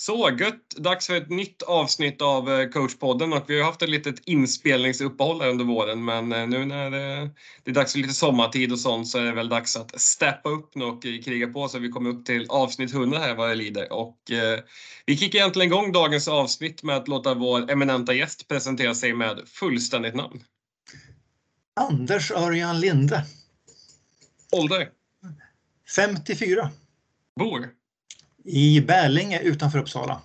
Så gött! Dags för ett nytt avsnitt av eh, coachpodden och vi har haft ett litet inspelningsuppehåll under våren men eh, nu när det är dags för lite sommartid och sånt så är det väl dags att steppa upp nu och kriga på så vi kommer upp till avsnitt 100 här vad det lider. Och eh, vi kickar egentligen igång dagens avsnitt med att låta vår eminenta gäst presentera sig med fullständigt namn. Anders Örjan Linde. Ålder? 54. Bor? I Bärlinge utanför Uppsala.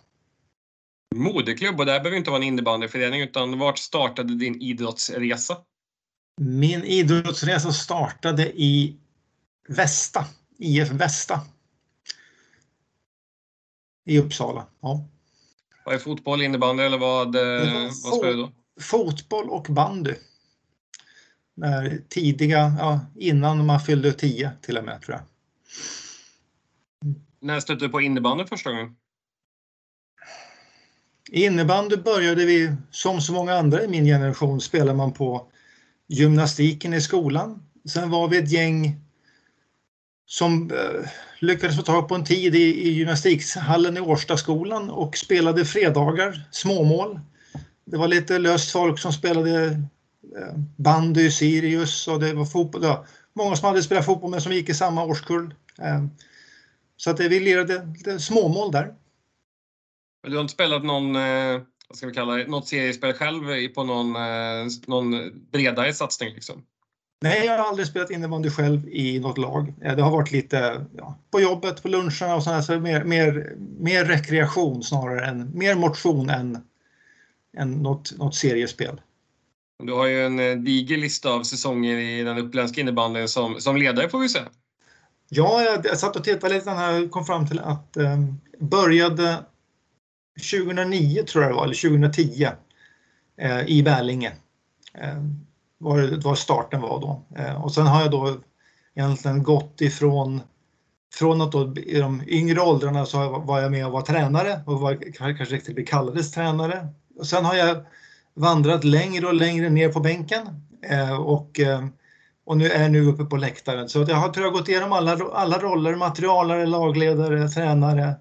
Moderklubb och där behöver inte vara en innebandyförening utan vart startade din idrottsresa? Min idrottsresa startade i Västa, IF Västa. I Uppsala. Ja. Vad är fotboll, innebandy eller vad, eh, vad spelar du då? Fotboll och bandy. När tidiga, ja, innan man fyllde 10 till och med tror jag. När stötte du på innebandy första gången? Innebandy började vi, som så många andra i min generation, spelar man på gymnastiken i skolan. Sen var vi ett gäng som eh, lyckades få tag på en tid i, i gymnastikhallen i Årstaskolan och spelade fredagar, småmål. Det var lite löst folk som spelade eh, bandy, Sirius och det var fotboll. Ja, många som hade spelat fotboll men som gick i samma årskull. Eh, så att vi lirade lite småmål där. Men du har inte spelat någon, eh, vad ska vi kalla det, något seriespel själv på någon, eh, någon bredare satsning liksom? Nej, jag har aldrig spelat innebandy själv i något lag. Eh, det har varit lite ja, på jobbet, på luncherna och sådär, så mer, mer, mer rekreation snarare än, mer motion än, än något, något seriespel. Du har ju en diger lista av säsonger i den uppländska innebandyn som, som ledare får vi säga. Ja, jag, jag satt och tittade lite när och kom fram till att eh, började 2009 tror jag det var, eller 2010 eh, i Bärlinge. Eh, var, var starten var då. Eh, och sen har jag då egentligen gått ifrån från att då i de yngre åldrarna så var jag med och var tränare och var, kanske riktigt kallades tränare. Och sen har jag vandrat längre och längre ner på bänken eh, och eh, och nu är nu uppe på läktaren. Så jag har tror jag gått igenom alla, alla roller, materialare, lagledare, tränare,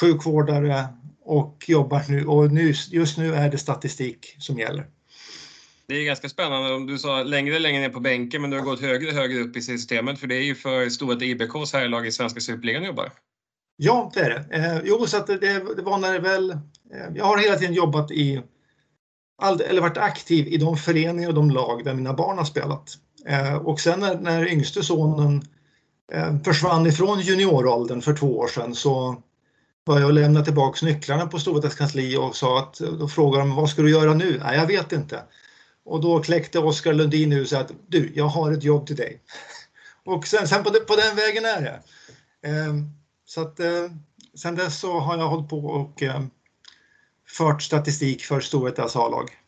sjukvårdare och jobbar nu och nu, just nu är det statistik som gäller. Det är ganska spännande. om Du sa längre längre ner på bänken men du har gått högre högre upp i systemet för det är ju för Stora IBKs herrlag i svenska superligan jobbar. Ja, det är det. Eh, jo, så det, det var när det väl... Eh, jag har hela tiden jobbat i... All, eller varit aktiv i de föreningar och de lag där mina barn har spelat. Eh, och sen när, när yngste sonen eh, försvann ifrån junioråldern för två år sedan så var jag och lämnade tillbaks nycklarna på Storvretas kansli och sa att eh, då frågade de vad ska du göra nu? Nej, jag vet inte. Och då kläckte Oskar Lundin ur sig att du, jag har ett jobb till dig. Och sen, sen på, på, den vägen är det. Eh, så att sen dess så har jag hållit på och fört statistik för Storvretas A-lag.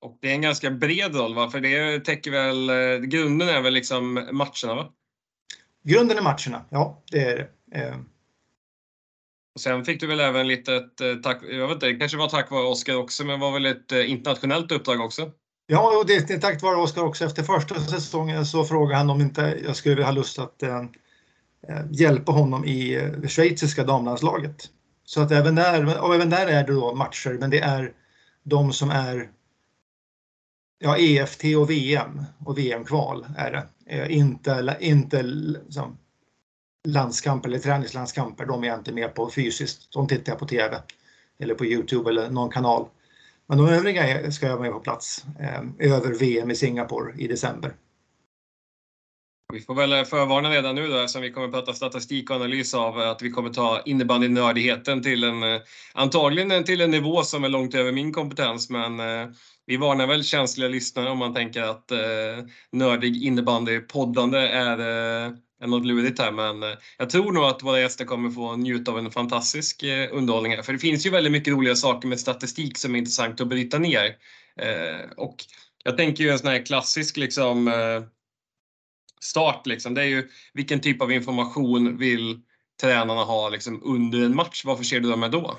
Och det är en ganska bred roll, va? för det täcker väl, eh, grunden är väl liksom matcherna? va? Grunden är matcherna, ja det är det. Eh. Och sen fick du väl även lite, ett, eh, tack, jag vet inte, det kanske var tack vare Oskar också, men var väl ett internationellt uppdrag också? Ja, och det är tack vare Oskar också. Efter första säsongen så frågade han om inte jag skulle ha lust att eh, hjälpa honom i det schweiziska damlandslaget. Så att även där, och även där är det då matcher, men det är de som är ja, EFT och VM och VM-kval är det. Eh, inte inte liksom, landskamper eller träningslandskamper, de är jag inte med på fysiskt. De tittar jag på TV eller på Youtube eller någon kanal. Men de övriga ska jag vara med på plats eh, över VM i Singapore i december. Vi får väl förvarna redan nu då eftersom vi kommer att prata statistik och analys av att vi kommer ta innebandynördigheten till en antagligen till en nivå som är långt över min kompetens men eh, vi varnar väl känsliga lyssnare om man tänker att eh, nördig innebandypoddande är, eh, är något lurigt här men jag tror nog att våra gäster kommer få njuta av en fantastisk underhållning här för det finns ju väldigt mycket roliga saker med statistik som är intressant att bryta ner. Och jag tänker ju en sån här klassisk liksom eh, start liksom, det är ju vilken typ av information vill tränarna ha liksom under en match? Varför ser du dem med då?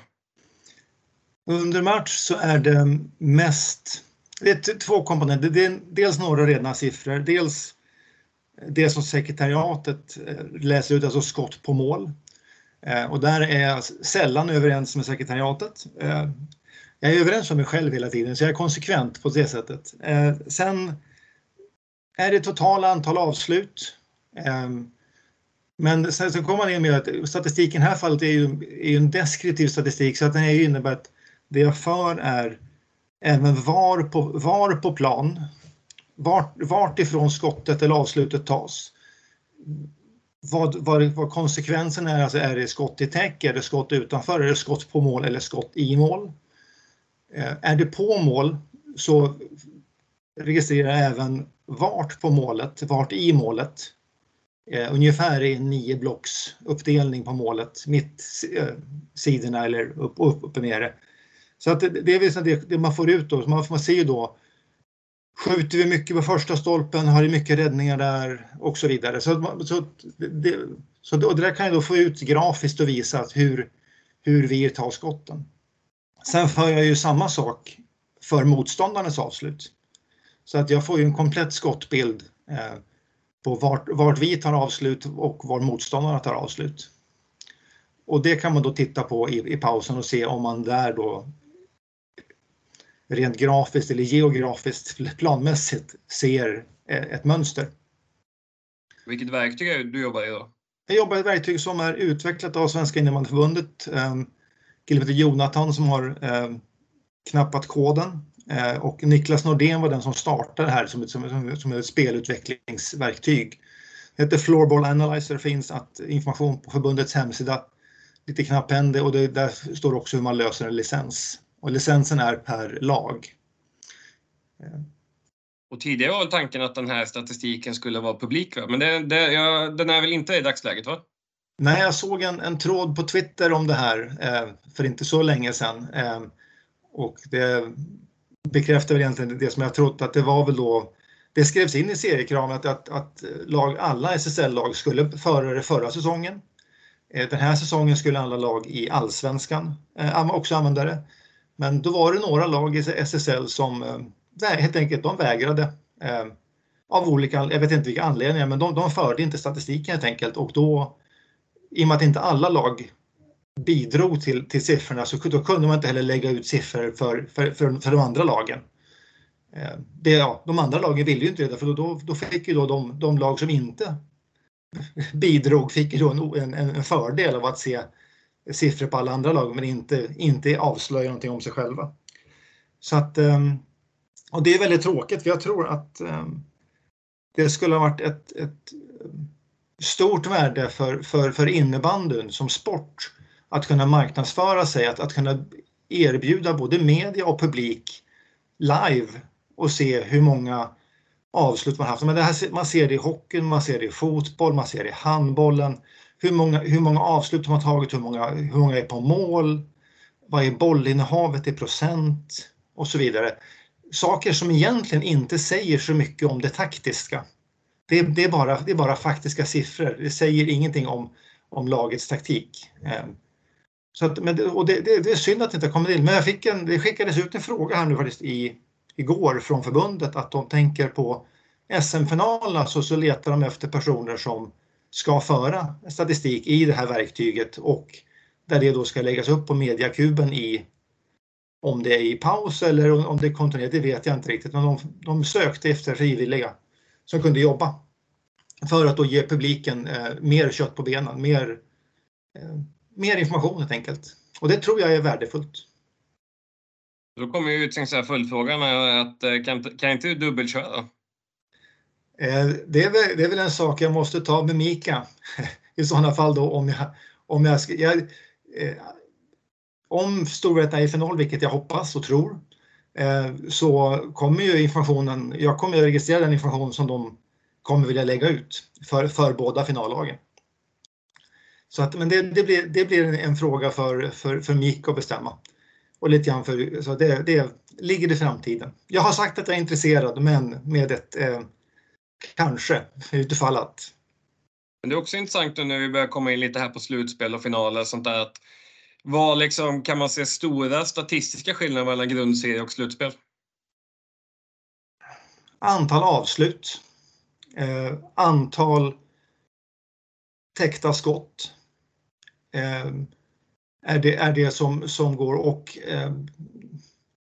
Under match så är det mest det är två komponenter. Det är dels några rena siffror, dels det som sekretariatet eh, läser ut, alltså skott på mål. Eh, och där är jag sällan överens med sekretariatet. Eh, jag är överens med mig själv hela tiden så jag är konsekvent på det sättet. Sen är det totala antal avslut. Ehm, men sen sen kommer man in med att statistiken i det här fallet är ju, är ju en deskriptiv statistik så att den innebär att det jag för är även var på, var på plan, vart, vart ifrån skottet eller avslutet tas. Vad, vad, vad konsekvensen är, alltså är det skott i täck, är det skott utanför, är det skott på mål eller skott i mål? Ehm, är det på mål så registrerar jag även vart på målet, vart i målet. Eh, ungefär i nio blocks uppdelning på målet, mitt eh, sidorna eller upp, upp, upp nere. Så att det, det är det, det man får ut då, man, man ser ju då Skjuter vi mycket på första stolpen, har vi mycket räddningar där och så vidare. Så, så, det, så och det där kan jag då få ut grafiskt och visa hur, hur vi tar skotten. Sen för jag ju samma sak för motståndarnas avslut. Så att jag får ju en komplett skottbild eh, på vart, vart vi tar avslut och var motståndarna tar avslut. Och det kan man då titta på i, i pausen och se om man där då rent grafiskt eller geografiskt planmässigt ser eh, ett mönster. Vilket verktyg du jobbar i då? Jag jobbar i ett verktyg som är utvecklat av Svenska innebandyförbundet. En kille heter Jonathan som har eh, knappat koden eh, och Niklas Nordén var den som startade det här som ett, som, som ett spelutvecklingsverktyg. Det heter Floorball Analyzer, finns att information på förbundets hemsida. Lite knapphändig och det, där står också hur man löser en licens och licensen är per lag. Och tidigare var tanken att den här statistiken skulle vara publik, men det, det, ja, den är väl inte i dagsläget? va? Nej, jag såg en, en tråd på Twitter om det här eh, för inte så länge sedan. Eh, och det bekräftar väl egentligen det som jag trott att det var väl då det skrevs in i seriekraven att, att, att lag, alla SSL-lag skulle föra det förra säsongen. Eh, den här säsongen skulle alla lag i allsvenskan eh, också använda det. Men då var det några lag i SSL som eh, helt enkelt de vägrade. Av olika, jag vet inte vilka anledningar, men de, de förde inte statistiken helt enkelt och då i och med att inte alla lag bidrog till, till siffrorna så då kunde man inte heller lägga ut siffror för, för, för, för de andra lagen. Eh, det, ja, de andra lagen ville ju inte det för då, då fick ju då de, de lag som inte bidrog fick ju då en, en, en fördel av att se siffror på alla andra lag men inte, inte avslöja någonting om sig själva. Så att, ehm, och det är väldigt tråkigt för jag tror att ehm, det skulle ha varit ett, ett ehm, stort värde för, för, för innebandyn som sport att kunna marknadsföra sig, att, att kunna erbjuda både media och publik live och se hur många avslut man haft. Men det här, man ser det i hockeyn, man ser det i fotboll, man ser det i handbollen hur många, hur många avslut har man tagit, hur många, hur många är på mål, vad är bollinnehavet i procent och så vidare. Saker som egentligen inte säger så mycket om det taktiska. Det, det, är, bara, det är bara faktiska siffror, det säger ingenting om, om lagets taktik. Ehm, så att, men, och det, det, det är synd att det inte har kommit in, men jag fick en, det skickades ut en fråga här nu faktiskt i, igår från förbundet att de tänker på SM-finalerna så, så letar de efter personer som ska föra statistik i det här verktyget och där det då ska läggas upp på mediakuben i om det är i paus eller om det är kontinuerligt, det vet jag inte riktigt. Men de, de sökte efter frivilliga som kunde jobba för att då ge publiken eh, mer kött på benen, mer, eh, mer information helt enkelt. Och det tror jag är värdefullt. Då kommer ju följdfrågan att eh, kan, kan inte du dubbelköra? Eh, det är, väl, det är väl en sak jag måste ta med Mika i sådana fall då om jag, om jag, ska, jag eh, om Storvreta är i final, vilket jag hoppas och tror, eh, så kommer ju informationen, jag kommer att registrera den information som de kommer vilja lägga ut för, för båda finallagen. Så att, men det, det, blir, det blir en fråga för, för, för Mika att bestämma. Och lite grann för, så det, det ligger i framtiden. Jag har sagt att jag är intresserad men med ett eh, Kanske, utifall att. Men det är också intressant nu när vi börjar komma in lite här på slutspel och finaler och sånt där. Att vad liksom, kan man se stora statistiska skillnader mellan grundserie och slutspel? Antal avslut. Eh, antal täckta skott. Ehm, är det, är det som, som går och ehm,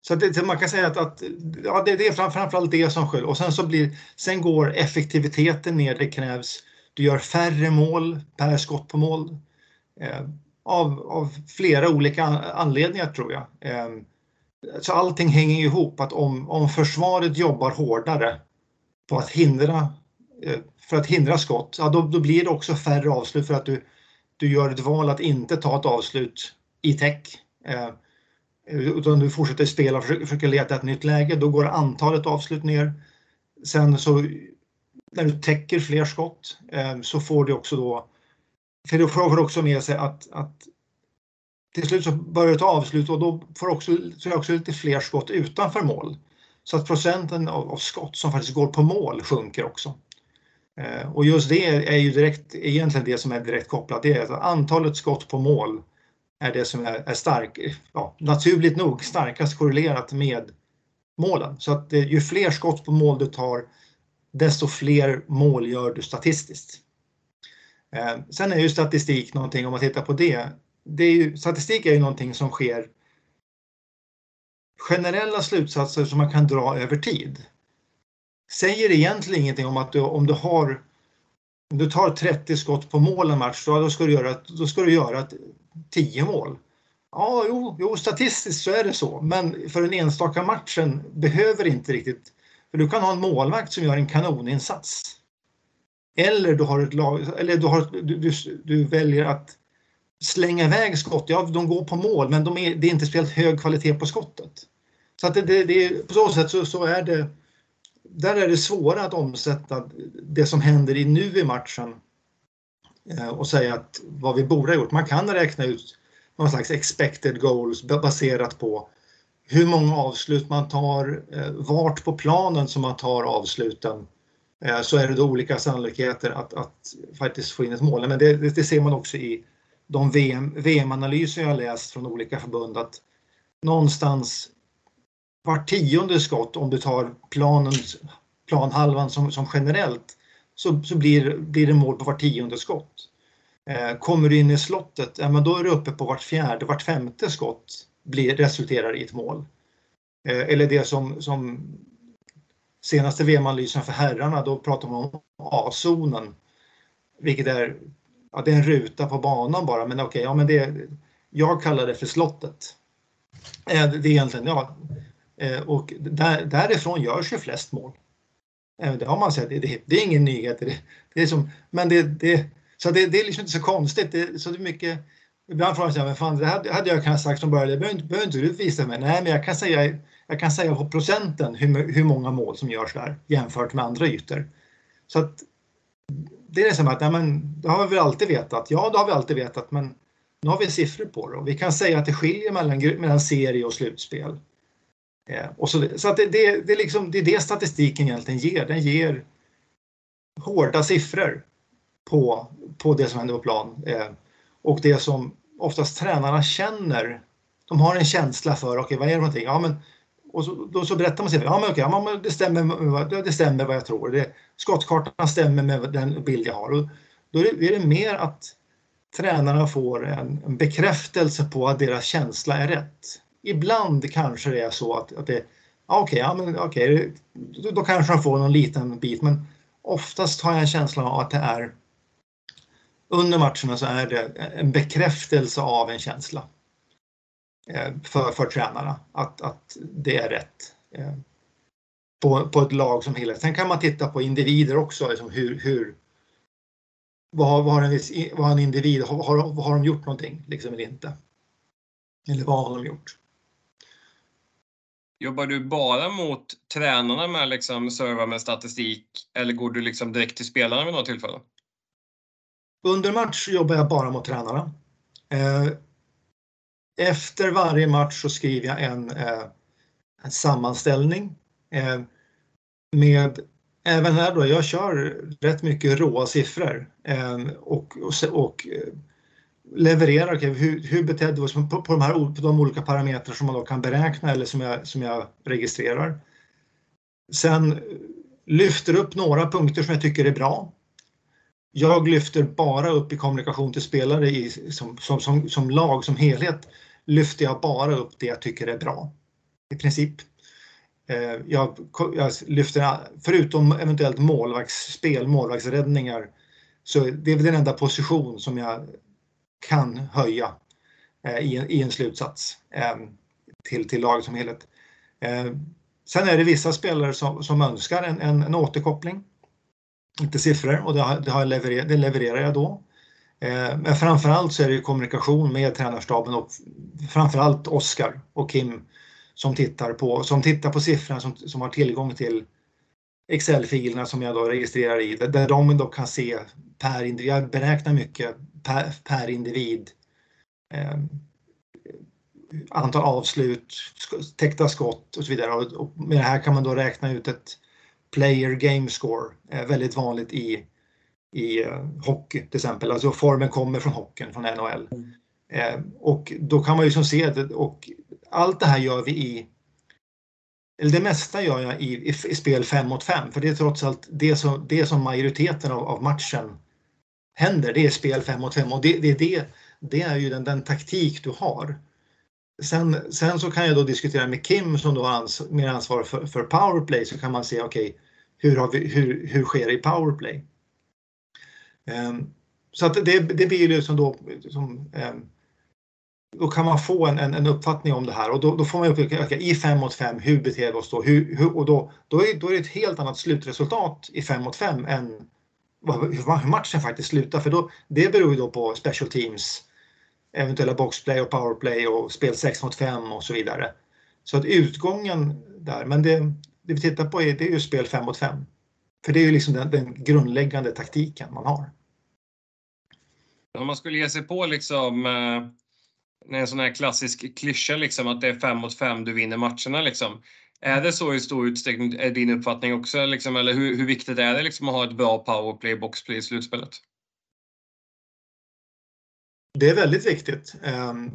så det, man kan säga att, att ja, det, det är framförallt det som sker och sen så blir, sen går effektiviteten ner, det krävs, du gör färre mål per skott på mål. Eh, av, av flera olika anledningar tror jag. Eh, så allting hänger ihop att om, om försvaret jobbar hårdare på att hindra, eh, för att hindra skott, ja, då, då blir det också färre avslut för att du, du gör ett val att inte ta ett avslut i tech. Eh, utan du fortsätter spela och försöker leta ett nytt läge, då går antalet avslut ner. Sen så när du täcker fler skott eh, så får du också då, för då får också med sig att, att till slut så börjar du ta avslut och då får också, så är också lite fler skott utanför mål. Så att procenten av, av skott som faktiskt går på mål sjunker också. Eh, och just det är ju direkt, egentligen det som är direkt kopplat, det är att antalet skott på mål är det som är, är stark, ja, naturligt nog starkast korrelerat med målen. Så att eh, ju fler skott på mål du tar, desto fler mål gör du statistiskt. Eh, sen är ju statistik någonting, om man tittar på det, det är ju, statistik är ju någonting som sker generella slutsatser som man kan dra över tid. Säger egentligen ingenting om att du, om du har om du tar 30 skott på mål en match, då ska du göra, då ska du göra 10 mål. Ja, jo, jo, statistiskt så är det så, men för den enstaka matchen behöver inte riktigt... För du kan ha en målvakt som gör en kanoninsats. Eller du har ett lag, eller du, har, du, du, du väljer att slänga iväg skott. Ja, de går på mål, men de är, det är inte speciellt hög kvalitet på skottet. Så att det, det, det, på så sätt så, så är det där är det svårare att omsätta det som händer i nu i matchen eh, och säga att vad vi borde ha gjort. Man kan räkna ut någon slags expected goals baserat på hur många avslut man tar, eh, vart på planen som man tar avsluten. Eh, så är det då olika sannolikheter att, att faktiskt få in ett mål. Men det, det ser man också i de VM, VM-analyser jag läst från olika förbund att någonstans var tionde skott om du tar planens, planhalvan som, som generellt så, så blir, blir det mål på var tionde skott. Eh, kommer du in i slottet, ja, men då är du uppe på vart fjärde, vart femte skott blir, resulterar i ett mål. Eh, eller det som, som senaste VM-analysen för herrarna, då pratar man om A-zonen. Vilket är, ja, det är en ruta på banan bara, men okej, okay, ja men det, jag kallar det för slottet. Eh, det är egentligen, ja, Eh, och där, därifrån görs ju flest mål. Eh, det har man sett, det, det, det är ingen nyhet. Det, det är som, men det, det, så det, det är liksom inte så konstigt. Det, så det är mycket, ibland frågar man sig, men fan det hade, hade jag kunnat sagt från början, det behöver, behöver inte du visa mig. Nej, men jag kan säga, jag kan säga på procenten hur, hur många mål som görs där jämfört med andra ytor. Så att det är som att, nej, men, det har vi väl alltid vetat. Ja, det har vi alltid vetat, men nu har vi siffror på det och vi kan säga att det skiljer mellan, mellan serie och slutspel. Och så så att det, det, det, liksom, det är det statistiken egentligen ger. Den ger hårda siffror på, på det som händer på plan. Eh, och det som oftast tränarna känner, de har en känsla för, okej okay, vad är det någonting? Ja, men, och så, då så berättar man sig, ja men okej, ja, men det, stämmer, det stämmer vad jag tror. Det, skottkartan stämmer med den bild jag har. Och då är det, är det mer att tränarna får en, en bekräftelse på att deras känsla är rätt ibland kanske det är så att, att det, ah, okej, ja, men, okay, då, då kanske de får någon liten bit, men oftast har jag en känsla av att det är under matcherna så är det en bekräftelse av en känsla eh, för, för tränarna att, att det är rätt eh, på, på ett lag som helhet. Sen kan man titta på individer också, liksom hur, hur vad, vad, har en, vad har en individ, har, har, har de gjort någonting liksom eller inte? Eller vad har de gjort? Jobbar du bara mot tränarna med liksom serva med statistik eller går du liksom direkt till spelarna vid något tillfälle? Under match jobbar jag bara mot tränarna. Eh, efter varje match så skriver jag en, eh, en sammanställning eh, med även här då, jag kör rätt mycket råa siffror och, och, och levererar, okay, hur, hur betedde vi oss på, på, de här, på de olika parametrar som man då kan beräkna eller som jag, som jag registrerar. Sen lyfter upp några punkter som jag tycker är bra. jag lyfter bara upp i kommunikation till spelare i, som, som, som, som lag, som helhet, lyfter jag bara upp det jag tycker är bra. I princip. Eh, jag, jag lyfter, förutom eventuellt målvaktsspel, målvaktsräddningar, så det är den enda position som jag kan höja eh, i, en, i en slutsats eh, till, till laget som helhet. Eh, sen är det vissa spelare som, som önskar en, en, en återkoppling. Inte siffror och det, har, det, har leverer, det levererar jag då. Men framförallt så är det kommunikation med tränarstaben och framförallt Oskar och Kim som tittar på, som tittar på siffrorna som, som har tillgång till Excel-filerna som jag då registrerar i, där de då kan se per individ, jag beräknar mycket per, per individ. Eh, antal avslut, täckta skott och så vidare. Och, med det här kan man då räkna ut ett player game score, eh, väldigt vanligt i, i eh, hockey till exempel. Alltså formen kommer från hockeyn, från NHL. Mm. Eh, och då kan man ju som se det och allt det här gör vi i eller det mesta gör jag i, i, i spel 5 mot 5 för det är trots allt det som, det som majoriteten av, av matchen händer. Det är spel 5 mot 5 och det, det, det, det är ju den, den taktik du har. Sen, sen så kan jag då diskutera med Kim som då har ans, mer ansvar för, för powerplay så kan man se okej okay, hur, hur, hur sker det i powerplay? Um, så att det, det blir ju liksom då som, um, då kan man få en, en, en, uppfattning om det här och då, då får man upp okay, i 5 mot 5, hur beter vi oss då? Hur, hur, och då, då, är, då är det ett helt annat slutresultat i 5 mot 5 än hur matchen faktiskt slutar. För då, det beror ju då på special teams, eventuella boxplay och powerplay och spel 6 mot 5 och så vidare. Så att utgången där, men det, det vi tittar på är, det är ju spel 5 mot 5. För det är ju liksom den, den grundläggande taktiken man har. Om man skulle ge sig på liksom eh, en sån här klassisk klyscha liksom att det är 5 mot 5 du vinner matcherna liksom. Är det så i stor utsträckning, är din uppfattning också liksom, eller hur, hur viktigt är det liksom att ha ett bra powerplay, boxplay i slutspelet? Det är väldigt viktigt. Ehm,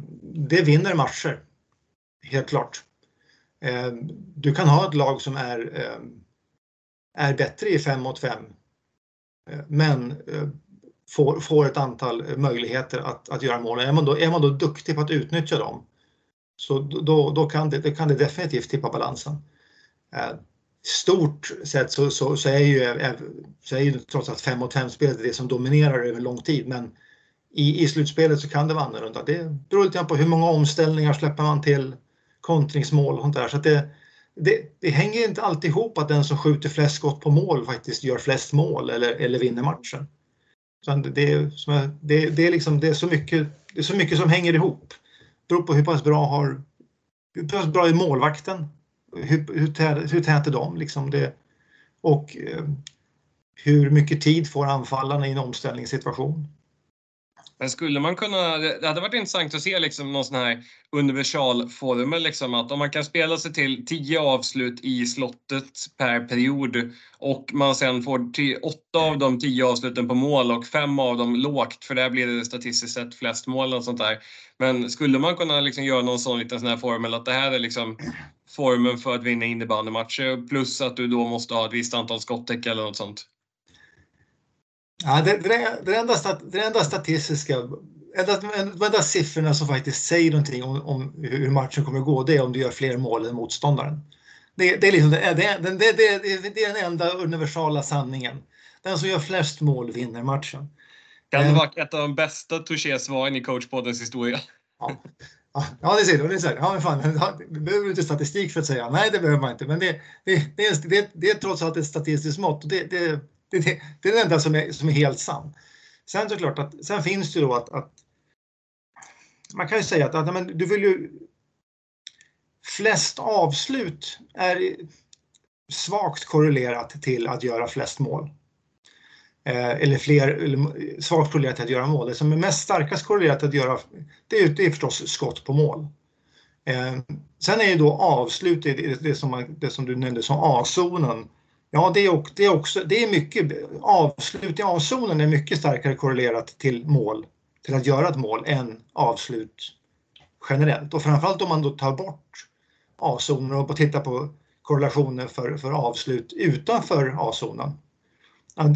det vinner matcher. Helt klart. Ehm, du kan ha ett lag som är, ehm, är bättre i fem mot fem. Eh, men eh, får, får ett antal möjligheter att, att göra mål. Är man, då, är man då duktig på att utnyttja dem så då, då kan, det, då kan det definitivt tippa balansen. Eh, stort sett så, så, så, är ju, är, så är ju trots allt 5 mot 5-spelet det som dominerar över lång tid men i, i slutspelet så kan det vara annorlunda. Det beror lite på hur många omställningar släpper man till kontringsmål och sånt där. Så det, det, det, hänger inte alltid ihop att den som skjuter flest skott på mål faktiskt gör flest mål eller, eller vinner matchen. Det är, det, det, är liksom, det, är så mycket, det är så mycket som hänger ihop. Det beror på hur pass bra har hur pass bra är målvakten? Hur, hur, hur tät är de? Liksom det, och eh, hur mycket tid får anfallarna i en omställningssituation? Men skulle man kunna, det hade varit intressant att se liksom någon sån här universalformel, liksom att om man kan spela sig till 10 avslut i slottet per period och man sen får 8 av de 10 avsluten på mål och 5 av dem lågt, för där blir det statistiskt sett flest mål och sånt där. Men skulle man kunna liksom göra någon sån liten sån här formel att det här är liksom formen för att vinna innebandymatcher plus att du då måste ha ett visst antal skottäck eller något sånt? Ja, det, det, det, enda, det enda statistiska, de enda siffrorna som faktiskt säger någonting om, om, hur matchen kommer att gå, det är om du gör fler mål än motståndaren. Det, det är, liksom, det, det, det, det är den enda universala sanningen. Den som gör flest mål vinner matchen. Det eh. vara ett av de bästa touché-svaren i coachpoddens historia? Ja. Ja, det ser du. Det ser. Ja, men fan, du behöver inte statistik för att säga. Nej, det behöver man inte. Men det, det, det, det, det är trots allt ett statistiskt mått. Det, det, det, det, det är det enda som är, som är helt sann. Sen såklart att sen finns det då att, att man kan ju säga att, att men, du vill ju flest avslut är svagt korrelerat till att göra flest mål. Eh, eller fler, eller svagt korrelerat till att göra mål. Det som är mest starkast korrelerat till att göra, det är, det är förstås skott på mål. Eh, sen är ju då avslut, det, det, som, det som du nämnde som A-zonen, Ja, det är, det är också, det är mycket, avslut i A-zonen är mycket starkare korrelerat till mål, till att göra ett mål än avslut generellt. Och framförallt om man då tar bort A-zonen och tittar på korrelationen för, för avslut utanför A-zonen.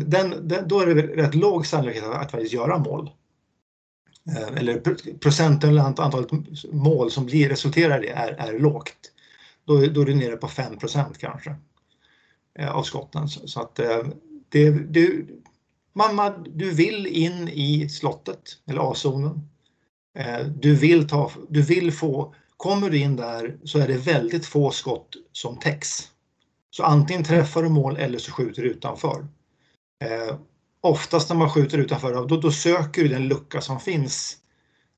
den, den, då är det rätt låg sannolikhet att faktiskt göra mål. Eh, eller procenten eller antalet mål som blir, resulterar i det är, är lågt. Då, då är du nere på 5% kanske Eh, av skotten. Så, att eh, det, du, mamma, du vill in i slottet eller A-zonen. Eh, du vill, ta, du vill få, kommer du in där så är det väldigt få skott som täcks. Så antingen träffar du mål eller så skjuter du utanför. Eh, oftast när man skjuter utanför, då, då söker du den lucka som finns.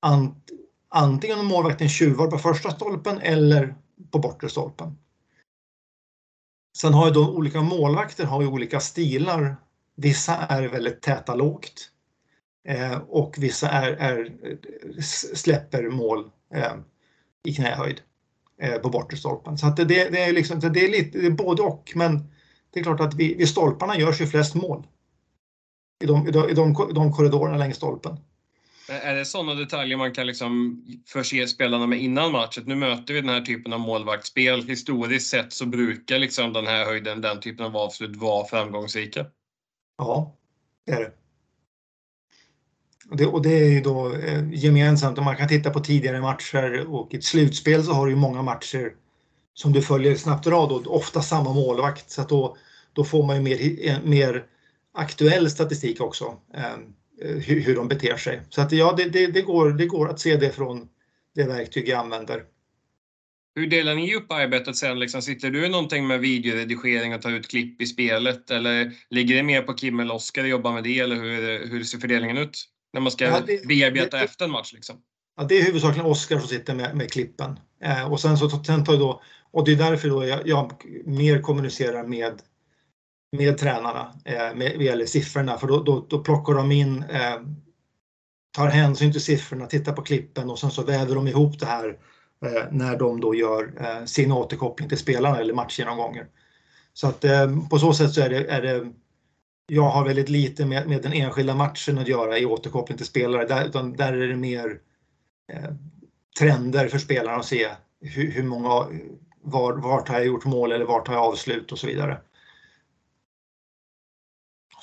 Ant, antingen om målvakten tjuvar på första stolpen eller på bortre stolpen. Sen har ju de olika målvakter har ju olika stilar. Vissa är väldigt täta lågt eh, och vissa är, är släpper mål eh, i knähöjd eh, på bortre stolpen. Så att det, det, är liksom, det är lite det är både och, men det är klart att vid, vid stolparna görs ju flest mål i de, i de, i de, de korridorerna längs stolpen. Är det sådana detaljer man kan liksom förse spelarna med innan matchen? Nu möter vi den här typen av målvaktsspel. Historiskt sett så brukar liksom den här höjden, den typen av avslut vara framgångsrika. Ja, det är det. Det, och det är ju då eh, gemensamt. Om man kan titta på tidigare matcher och i ett slutspel så har du ju många matcher som du följer snabbt rad och ofta samma målvakt. Så att då, då får man ju mer, eh, mer aktuell statistik också, Eh, hur, hur de beter sig. Så att ja, det, det, det, går, det går att se det från det verktyg jag använder. Hur delar ni upp arbetet sen? Liksom, sitter du någonting med videoredigering och tar ut klipp i spelet eller ligger det mer på Kim eller Oskar att jobba med det eller hur, hur ser fördelningen ut? När man ska ja, det, bearbeta det, efter en match liksom. Ja, det är huvudsakligen Oskar som sitter med, med klippen. Eh, och sen så sen tar då, och det är därför då jag, jag mer kommunicerar med med tränarna eh, med, vad gäller siffrorna för då, då, då plockar de in, eh, tar hänsyn till siffrorna, tittar på klippen och sen så väver de ihop det här eh, när de då gör eh, sin återkoppling till spelarna eller matchgenomgångar. Så att eh, på så sätt så är det, är det jag har väldigt lite med, med den enskilda matchen att göra i återkoppling till spelare. Där, utan där är det mer eh, trender för spelarna att se hur, hur många, var, vart har jag gjort mål eller vart har jag avslut och så vidare.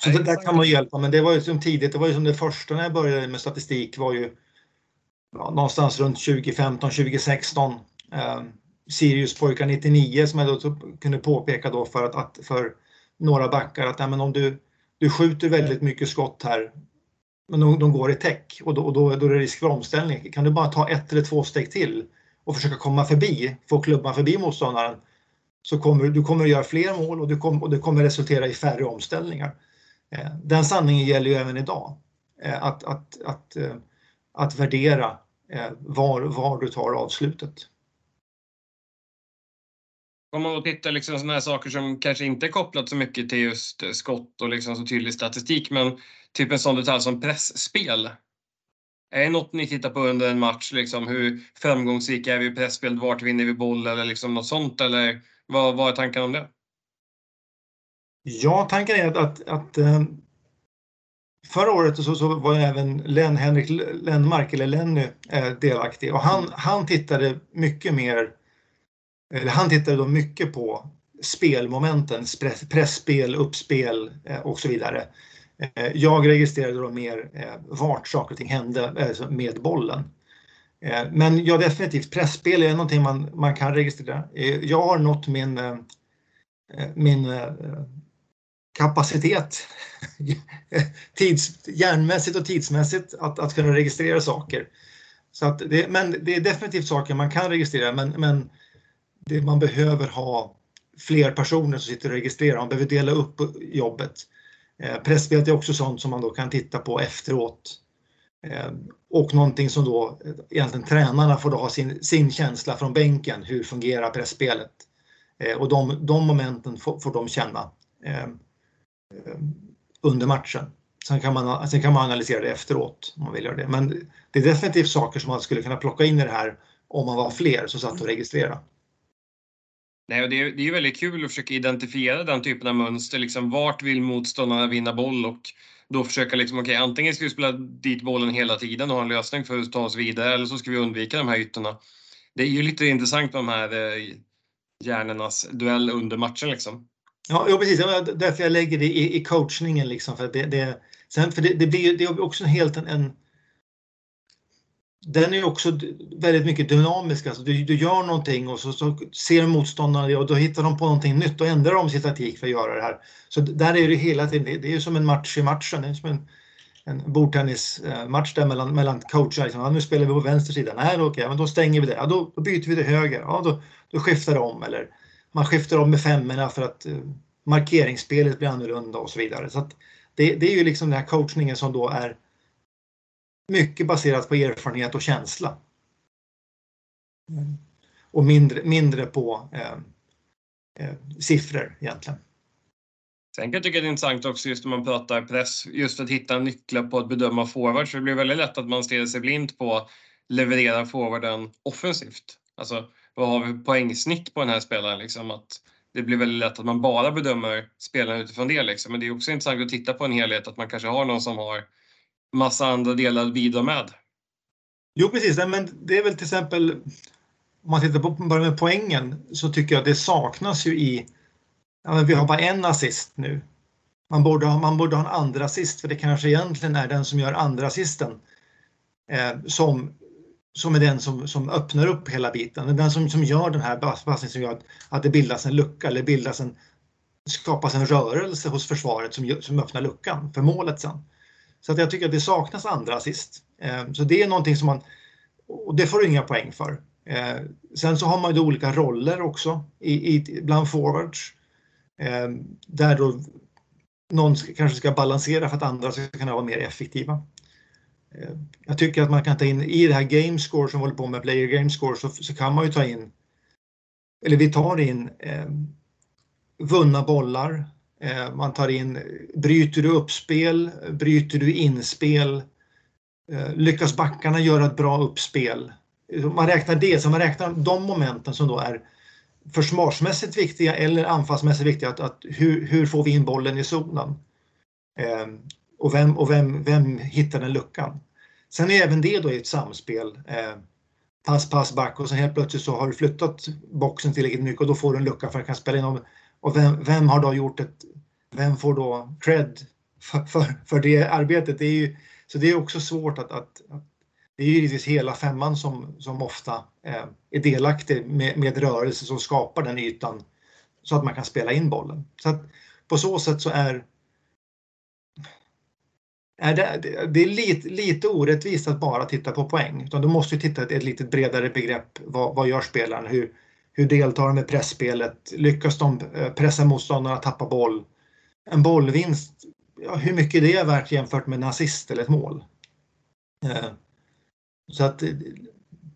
Så det där kan man hjälpa, men det var ju som tidigt, det var ju som det första när jag började med statistik var ju ja, någonstans runt 2015, 2016. Eh, Sirius pojkar 99 som jag då kunde påpeka då för att, att för några backar att ja, men om du, du skjuter väldigt mycket skott här men de, de går i täck och, då, och då, då är det risk för omställning. Kan du bara ta ett eller två steg till och försöka komma förbi, få klubban förbi motståndaren så kommer du kommer att göra fler mål och, du kom, och det kommer resultera i färre omställningar. Eh, den sanningen gäller ju även idag. Eh, att, att, att, eh, att värdera var, var du tar avslutet. Om man då tittar liksom sådana här saker som kanske inte är kopplat så mycket till just skott och liksom så tydlig statistik, men typ en sån detalj som pressspel. Är det något ni tittar på under en match? Liksom, hur framgångsrika är vi i pressspel? Vart vinner vi boll eller liksom något sånt? Eller vad, vad är tanken om det? Ja, tanken är att, att, att eh, förra året så, så var även Len, Henrik Lennmark, eller Lenny, eh, delaktig och han, han tittade mycket mer, eller han tittade då mycket på spelmomenten, pressspel, uppspel eh, och så vidare. Jag registrerade då mer vart saker och ting hände med bollen. Men ja, definitivt, pressspel är någonting man, man kan registrera. Jag har nått min, min kapacitet tids, hjärnmässigt och tidsmässigt att, att kunna registrera saker. Så att det, men det är definitivt saker man kan registrera men, men det, man behöver ha fler personer som sitter och registrerar. Man behöver dela upp jobbet. Eh, pressspelet är också sånt som man då kan titta på efteråt. Eh, och någonting som då eh, egentligen tränarna får då ha sin, sin känsla från bänken. Hur fungerar pressspelet? Eh, och de, de momenten får, får de känna. Eh, Eh, Eh, under matchen. Sen kan, man, sen kan man analysera det efteråt om man vill göra det. Men det är definitivt saker som man skulle kunna plocka in i det här om man var fler som satt och registrerade. Nej, och det, är, det är väldigt kul att försöka identifiera den typen av mönster. Liksom, vart vill motståndarna vinna boll och då försöka liksom, okay, antingen ska vi spela dit bollen hela tiden och ha en lösning för att ta oss vidare eller så ska vi undvika de här ytorna. Det är ju lite intressant med de här eh, hjärnornas duell under matchen liksom. Ja, ja precis. Därför jag lägger det i, i coachningen. Liksom, för det, det, sen, för det, det blir det är också helt en, en den är också väldigt mycket dynamisk. Alltså du, du gör någonting och så, så ser motståndarna det och då hittar de på någonting nytt och ändrar de sin taktik för att göra det här. Så där är det hela tiden, det är som en match i matchen. Det är som en, en bordtennismatch eh, där mellan, mellan coacher. Liksom, ja, nu spelar vi på vänster sida. Nej, okej, okay, men då stänger vi det. Ja, då, då byter vi till höger. Ja, då, då skiftar det om. Eller man skiftar om med femmorna för att eh, markeringsspelet blir annorlunda och så vidare. Så det, det, är ju liksom den här coachningen som då är mycket baserat på erfarenhet och känsla. Och mindre, mindre på eh, eh, siffror egentligen. Sen kan jag tycka det är intressant också just när man pratar press, just att hitta nycklar på att bedöma forwards. Det blir väldigt lätt att man stirrar sig blind på att leverera forwarden offensivt. Alltså, vad har vi poängsnitt på den här spelaren? Liksom, att det blir väldigt lätt att man bara bedömer spelaren utifrån det. Liksom. Men det är också intressant att titta på en helhet, att man kanske har någon som har massa andra delar att bidra med. Jo precis, men det är väl till exempel om man tittar på med poängen så tycker jag det saknas ju i ja, vi har bara en assist nu. Man borde, ha, man borde ha en andra assist för det kanske egentligen är den som gör andra assisten eh, som, som är den som, som öppnar upp hela biten. Den som, som gör den här passningen som gör att, att det bildas en lucka eller bildas en, skapas en rörelse hos försvaret som, som öppnar luckan för målet sen. Så att jag tycker att det saknas andra assist. Eh, så det är någonting som man, och det får du inga poäng för. Eh, sen så har man ju olika roller också i, i, bland forwards. Eh, där då någon kanske ska balansera för att andra ska kunna vara mer effektiva. Eh, jag tycker att man kan ta in i det här game score som vi håller på med, player game score, så, så kan man ju ta in, eller vi tar in eh, vunna bollar, Eh, man tar in, bryter du uppspel, bryter du inspel, eh, lyckas backarna göra ett bra uppspel. Man räknar det, så man räknar de momenten som då är försvarsmässigt viktiga eller anfallsmässigt viktiga. Att, att hur, hur, får vi in bollen i zonen? Eh, och vem, och vem, vem hittar den luckan? Sen är även det då ett samspel. Eh, pass, pass, back och sen helt plötsligt så har du flyttat boxen tillräckligt mycket och då får du en lucka för att kan spela in. Och vem, vem har då gjort ett vem får då cred för, för, för det arbetet? Det är ju, så det är också svårt att, att, att det är ju givetvis hela femman som, som ofta eh, är delaktig med, med rörelse som skapar den ytan så att man kan spela in bollen. Så att på så sätt så är det, det är lite, lite orättvist att bara titta på poäng. Utan du måste titta på ett lite bredare begrepp. Vad, vad gör spelaren? Hur, hur deltar de i pressspelet? Lyckas de eh, pressa motståndarna att tappa boll? en bollvinst, ja, hur mycket det är värt jämfört med en assist eller ett mål. Eh, så att eh,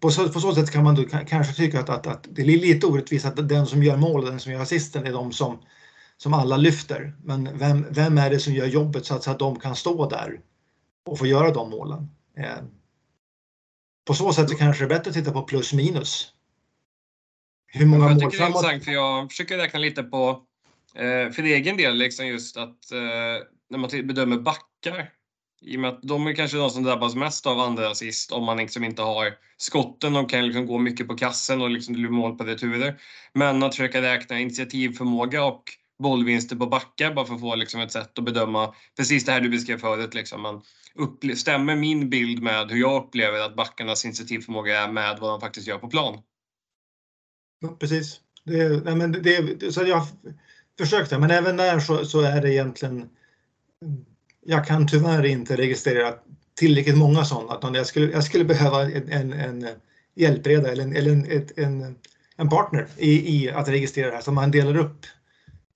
på så, på så sätt kan man då kanske tycka att, att, att, det är lite orättvist att den som gör mål och den som gör assisten är de som, som alla lyfter. Men vem, vem är det som gör jobbet så att, så att de kan stå där och få göra de målen? Eh, på så sätt så kanske det är bättre att titta på plus minus. Hur många jag mål framåt? Det är för jag försöker räkna lite på Eh, för egen del, liksom just att eh, när man bedömer backar, i och med att de är kanske de som drabbas mest av andra assist om man liksom inte har skotten. De kan liksom gå mycket på kassen och liksom det blir mål på returer. Men att försöka räkna initiativförmåga och bollvinster på backar bara för att få liksom ett sätt att bedöma precis det här du beskrev förut. Liksom. Man stämmer min bild med hur jag upplever att backarnas initiativförmåga är med vad de faktiskt gör på plan? Ja, precis. Det, nej, men det, så jag försökte, men även där så, så, är det egentligen... Jag kan tyvärr inte registrera tillräckligt många sådana. Jag skulle, jag skulle behöva en, en, en hjälpreda eller en, eller en, ett, en, en partner i, i, att registrera det här så man delar upp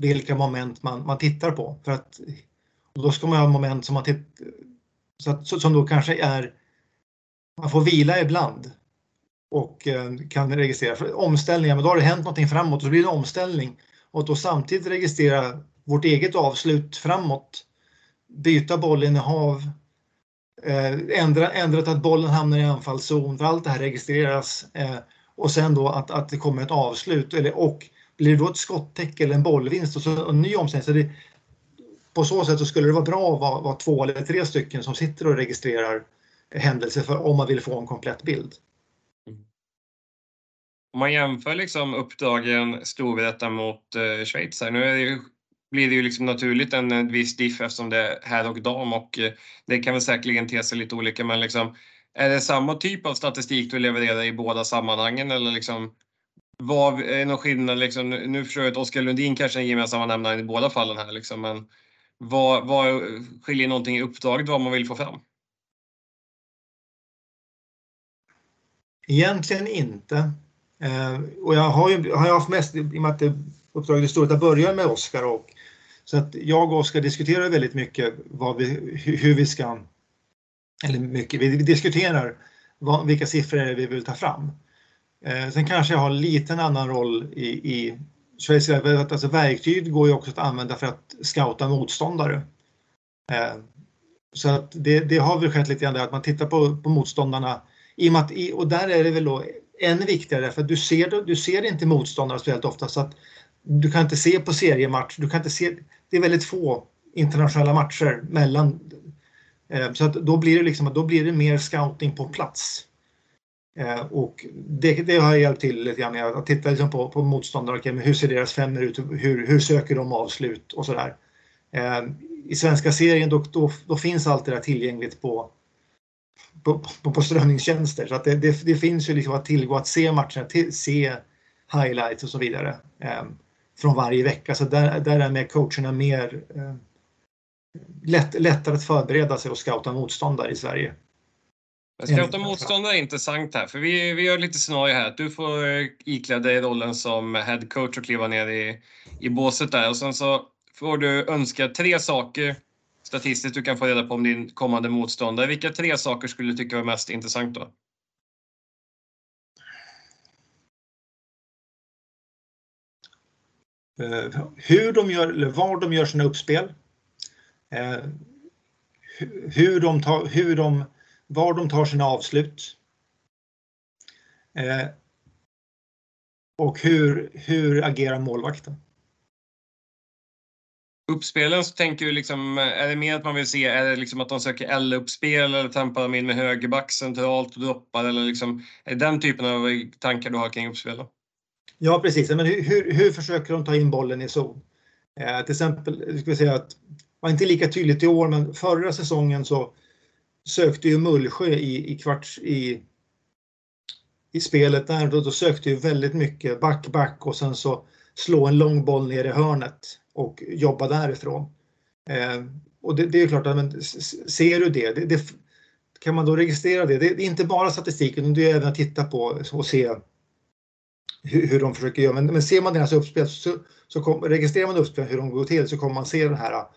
vilka moment man, man tittar på. För att då ska man ha moment som, man titt, så att, som då kanske är... Man får vila ibland och eh, kan registrera. För omställningar, men då har det hänt någonting framåt och så blir det en omställning och då samtidigt registrera vårt eget avslut framåt, byta bollinnehav, eh, ändra, ändra att bollen hamnar i anfallszon, för allt det här registreras eh, och sen då att, att det kommer ett avslut eller, och blir det då ett skottäcke eller en bollvinst och så en ny omställning. Så det, på så sätt så skulle det vara bra att vara, vara två eller tre stycken som sitter och registrerar händelser för om man vill få en komplett bild. Om man jämför liksom uppdragen Storvreta mot eh, Schweiz här, nu är det ju blir det ju liksom naturligt en, en viss diff eftersom det är herr och dam och eh, det kan väl säkerligen te sig lite olika men liksom är det samma typ av statistik du levererar i båda sammanhangen eller liksom vad är någon skillnad liksom? Nu förstår jag att Oskar Lundin kanske är en gemensamma nämnare i båda fallen här liksom, men vad, vad skiljer någonting i uppdraget vad man vill få fram? Egentligen inte. Eh, och jag har ju har jag haft mest, i och med att det, uppdraget är stort, att börja med Oskar och så att jag och Oskar diskuterar väldigt mycket vad vi, hur vi ska, eller mycket, vi diskuterar vad, vilka siffror vi vill ta fram. Eh, sen kanske jag har lite en annan roll i, i Schweiz. Alltså verktyg går ju också att använda för att scouta motståndare. Eh, så att det, det har väl skett lite grann där att man tittar på, på motståndarna i och, att, och där är det väl då ännu viktigare för du ser, du ser inte motståndare speciellt ofta så att du kan inte se på seriematch, du kan inte se, det är väldigt få internationella matcher mellan. Eh, så att då blir det liksom, då blir det mer scouting på plats. Eh, och det, det, har hjälpt till lite grann att titta liksom på, på motståndare. Okay, hur ser deras femmor ut? Hur, hur söker de avslut och sådär. Eh, I svenska serien då, då, då, finns allt det där tillgängligt på, på, på, på strömningstjänster. Så att det, det, det, finns ju liksom att tillgå att se matcherna, till, se highlights och så vidare eh, från varje vecka. Så där, där är med coacherna mer eh, lätt, lättare att förbereda sig och scouta motståndare i Sverige. Scouta motståndare är intressant här, för vi, vi gör lite scenario här. Du får eh, ikläda dig rollen som headcoach och kliva ner i, i båset där och sen så får du önska tre saker statistiskt du kan få reda på om din kommande motståndare. Vilka tre saker skulle du tycka var mest intressant då? Uh, hur de gör, eller var de gör sina uppspel. Uh, hur de, tar, hur de var de tar sina avslut. Eh, och hur, hur agerar målvakten? Uppspelen så tänker du liksom, är det mer att man vill se, är det liksom att de söker L-uppspel eller tampar de in med högerback centralt och droppar eller liksom, är det den typen av tankar du har kring uppspel? Ja precis, men hur, hur, hur, försöker de ta in bollen i zon? Eh, till exempel, ska vi säga att var inte lika tydligt i år, men förra säsongen så sökte ju Mullsjö i, i kvarts i, i spelet där. Då, då sökte ju väldigt mycket back, back och sen så slå en lång boll ner i hörnet och jobba därifrån. Eh, och det, det, är klart att men, ser du det, det, det, kan man då registrera det? Det är inte bara statistiken, det är även att titta på och se hur, hur de försöker göra. Men, men ser man deras uppspel så, så kom, registrerar man uppspel hur de går till så kommer man se det här ah,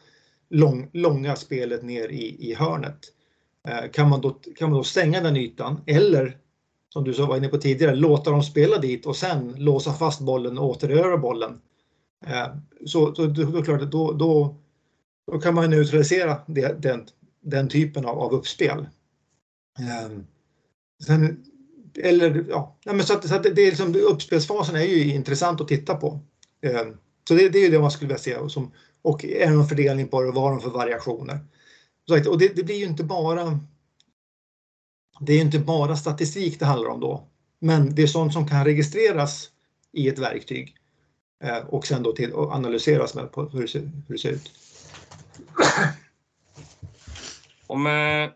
lång, långa spelet ner i, i hörnet. Eh, kan man, då, kan man då stänga den ytan eller som du var inne på tidigare, låta dem spela dit och sen låsa fast bollen och återerövra bollen. Eh, så, så då, klart, då, då, då kan man neutralisera det, den, den typen av, av uppspel. Eh, sen, eller ja, men så att, så att det är liksom, uppspelsfasen är ju intressant att titta på. Så det, det är det man skulle vilja se som, och även fördelning på det, vad har de för variationer. Och det, det, blir ju inte bara det är inte bara statistik det handlar om då, men det är sånt som kan registreras i ett verktyg eh, och sen då till och analyseras med på hur det ser, hur det ser ut. Om eh,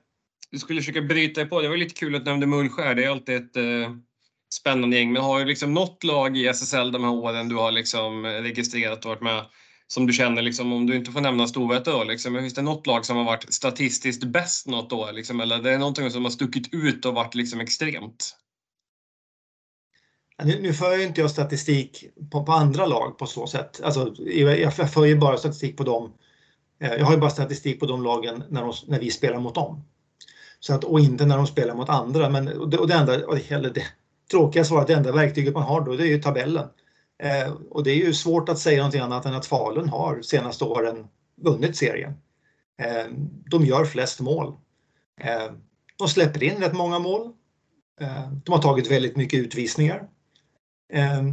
du skulle försöka bryta på, det var lite kul att du nämnde Mullskär, det är alltid ett eh, spännande gäng, men har du liksom något lag i SSL de här åren du har liksom registrerat och varit med? Som du känner, liksom, om du inte får nämna Storvreta då, liksom, finns det något lag som har varit statistiskt bäst något år? Liksom, eller det är någonting som har stuckit ut och varit liksom, extremt? Nu, nu för inte jag statistik på, på, andra lag på så sätt. Alltså, jag, jag för ju bara statistik på dem. Eh, jag har ju bara statistik på de lagen när, de, när vi spelar mot dem. Så att, och inte när de spelar mot andra. Men, och det, och det enda, eller det tråkiga svaret, det enda verktyget man har då, det är ju tabellen. Eh, och det är ju svårt att säga någonting annat än att Falun har senaste åren vunnit serien. Eh, de gör flest mål. Eh, de släpper in rätt många mål. Eh, de har tagit väldigt mycket utvisningar. Eh,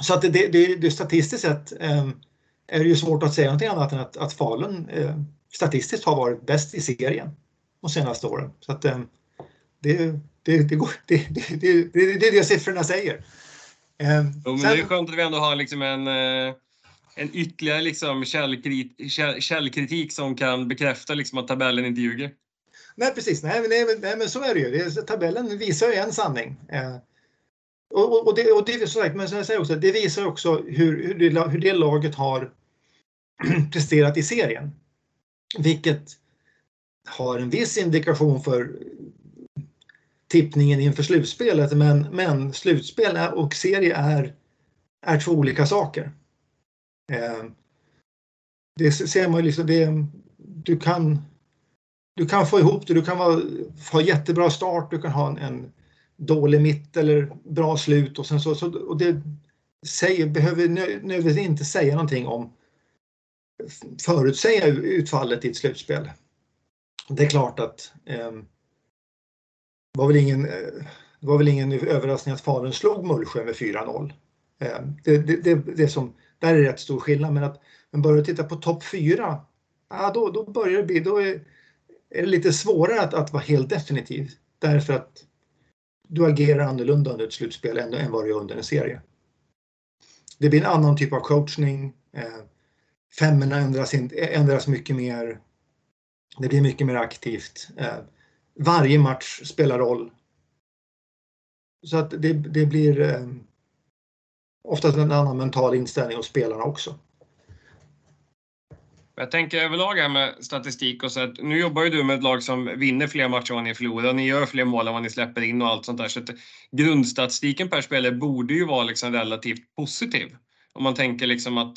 så att det, det, det statistiskt sett eh, är det ju svårt att säga någonting annat än att, att Falun eh, statistiskt har varit bäst i serien de senaste åren. Så att eh, det, det, det, går, det, det, det, det är det siffrorna säger. Eh, jo, men sen... Det är skönt att vi ändå har liksom en, eh, en ytterligare liksom källkrit, käll, källkritik som kan bekräfta liksom att tabellen inte ljuger. Nej precis, nej, nej, nej, men så är det ju. Tabellen visar ju en sanning. Eh, och, och, det, och det, så sagt, men jag säger också, det visar också hur, hur, det, hur det laget har presterat i serien. Vilket har en viss indikation för tippningen inför slutspelet. Men, men slutspel och serie är, är två olika saker. Eh, det ser man ju liksom, det, du kan du kan få ihop det, du kan vara, ha jättebra start, du kan ha en, en dålig mitt eller bra slut och sen så, så och det säger, behöver nödvändigtvis inte säga någonting om förutsäga utfallet i ett slutspel. Det är klart att eh, var väl ingen, eh, det var väl ingen överraskning att Falun slog Mullsjö med 4-0. Eh, det, det, det, det, som, där är det rätt stor skillnad men att men börjar titta på topp 4, ja, då, då börjar det bli, då är, är det lite svårare att, att vara helt definitiv därför att du agerar annorlunda under ett slutspel än, än vad du gör under en serie. Det blir en annan typ av coachning. Eh, femmorna ändras, ändras mycket mer. Det blir mycket mer aktivt. Eh, varje match spelar roll. Så att det, det blir eh, oftast en annan mental inställning hos spelarna också. Jag tänker överlag här med statistik och så att nu jobbar ju du med ett lag som vinner fler matcher än vad ni förlorar. Ni gör fler mål än vad ni släpper in och allt sånt där. Så att grundstatistiken per spelare borde ju vara liksom relativt positiv. Om man tänker liksom att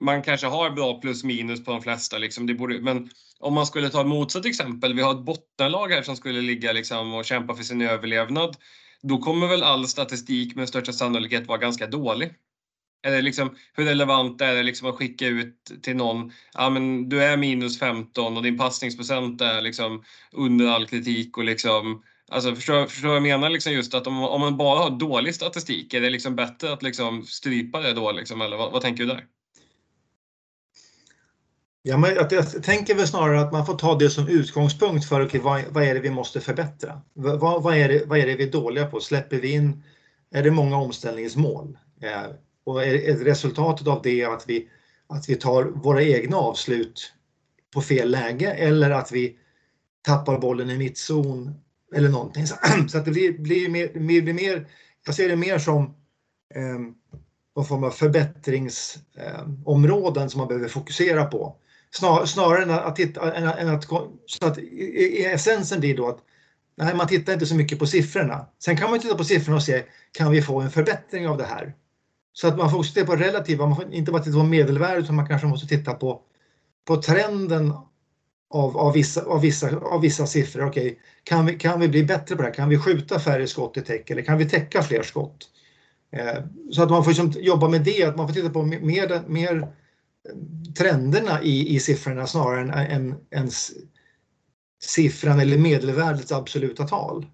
man kanske har bra plus minus på de flesta. Liksom. Det borde, men om man skulle ta ett motsatt exempel. Vi har ett bottenlag här som skulle ligga liksom och kämpa för sin överlevnad. Då kommer väl all statistik med största sannolikhet vara ganska dålig. Eller liksom, hur relevant är det liksom att skicka ut till någon, ja men du är minus 15 och din passningsprocent är liksom under all kritik och liksom Alltså förstår, förstår vad jag menar liksom just att om, om man bara har dålig statistik, är det liksom bättre att liksom strypa det då liksom, eller vad, vad tänker du där? Ja, men jag tänker väl snarare att man får ta det som utgångspunkt för okay, vad, vad är det vi måste förbättra? Vad, vad, är det, vad är det vi är dåliga på? Släpper vi in? Är det många omställningsmål? Eh, och är resultatet av det att vi, att vi tar våra egna avslut på fel läge eller att vi tappar bollen i mittzon eller någonting. Så att det blir, blir, mer, blir mer, jag ser det mer som eh, någon form av förbättringsområden eh, som man behöver fokusera på. Snar, snarare än att, titta, än, än att, så att i, i essensen blir då att nej, man tittar inte så mycket på siffrorna. Sen kan man titta på siffrorna och se, kan vi få en förbättring av det här? Så att man får titta på relativa, man får inte bara titta på medelvärdet utan man kanske måste titta på, på trenden av, av, vissa, av, vissa, av vissa siffror. Okej, kan, vi, kan vi bli bättre på det här? Kan vi skjuta färre skott i täck eller kan vi täcka fler skott? Eh, så att man får liksom jobba med det, att man får titta på mer, mer trenderna i, i siffrorna snarare än, än, än siffran eller medelvärdets absoluta tal.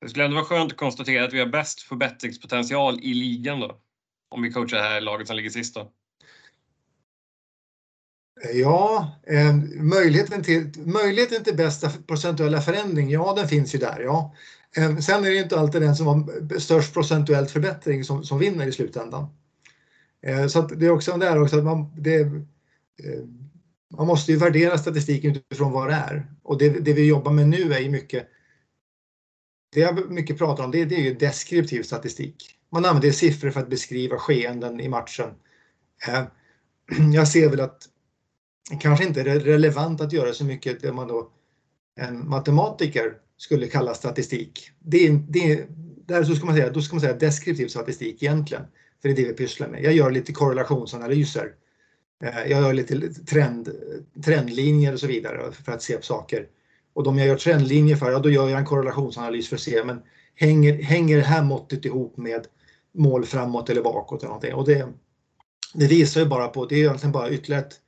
Det skulle ändå vara skönt att konstatera att vi har bäst förbättringspotential i ligan då. Om vi coachar det här laget som ligger sist då. Ja, eh, möjligheten, till, möjligheten till bästa procentuella förändring, ja den finns ju där. Ja. Eh, sen är det inte alltid den som har störst procentuellt förbättring som, som vinner i slutändan. Eh, så det är också där också att man, det, eh, man måste ju värdera statistiken utifrån vad det är. Och det, det vi jobbar med nu är ju mycket det jag mycket pratar om det, det är ju deskriptiv statistik. Man använder siffror för att beskriva skeenden i matchen. Eh, jag ser väl att det kanske inte är relevant att göra så mycket det man då en matematiker skulle kalla statistik. Det, det, där så ska man säga, då ska man säga deskriptiv statistik egentligen. För det är det vi pysslar med. Jag gör lite korrelationsanalyser. Eh, jag gör lite trend, trendlinjer och så vidare för att se på saker. Och de jag gör trendlinjer för, ja då gör jag en korrelationsanalys för att se, men hänger, hänger det här måttet ihop med mål framåt eller bakåt eller någonting? Och det, det visar ju bara på, det är egentligen bara ytterligare ett,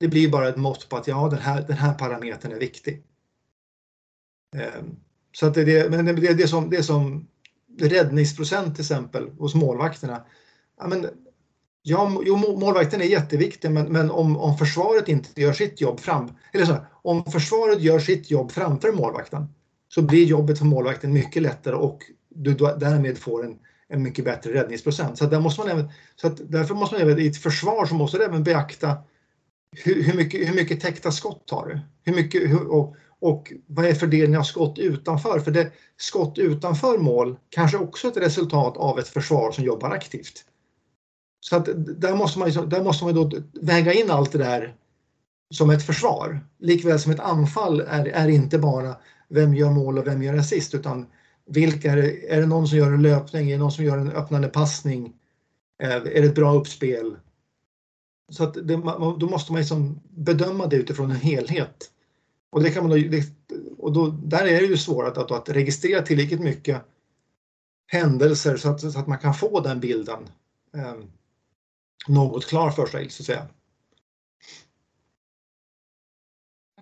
det blir bara ett mått på att ja, den här, den här parametern är viktig. Ehm, så att det, är, men det, det, som, det som räddningsprocent till exempel hos målvakterna. Ja, men, ja, jo, målvakten är jätteviktig men, men om, om försvaret inte gör sitt jobb fram, eller så, om försvaret gör sitt jobb framför målvakten så blir jobbet för målvakten mycket lättare och du därmed får en, en mycket bättre räddningsprocent. Så, där måste man även, så att därför måste man även i ett försvar så måste det även beakta hur, hur, mycket, hur mycket täckta skott har du? Hur mycket, hur, och, och vad är fördelningen av skott utanför? För det, skott utanför mål kanske också är ett resultat av ett försvar som jobbar aktivt. Så att där måste man, där måste man då väga in allt det där som ett försvar. Likväl som ett anfall är, är inte bara vem gör mål och vem gör assist utan vilka är det, är det någon som gör en löpning, är det någon som gör en öppnande passning? Eh, är det ett bra uppspel? Så att det, då måste man liksom bedöma det utifrån en helhet. Och, det kan man då, och då, där är det ju svårt att, att registrera tillräckligt mycket händelser så att, så att man kan få den bilden eh, något klar för sig så att säga.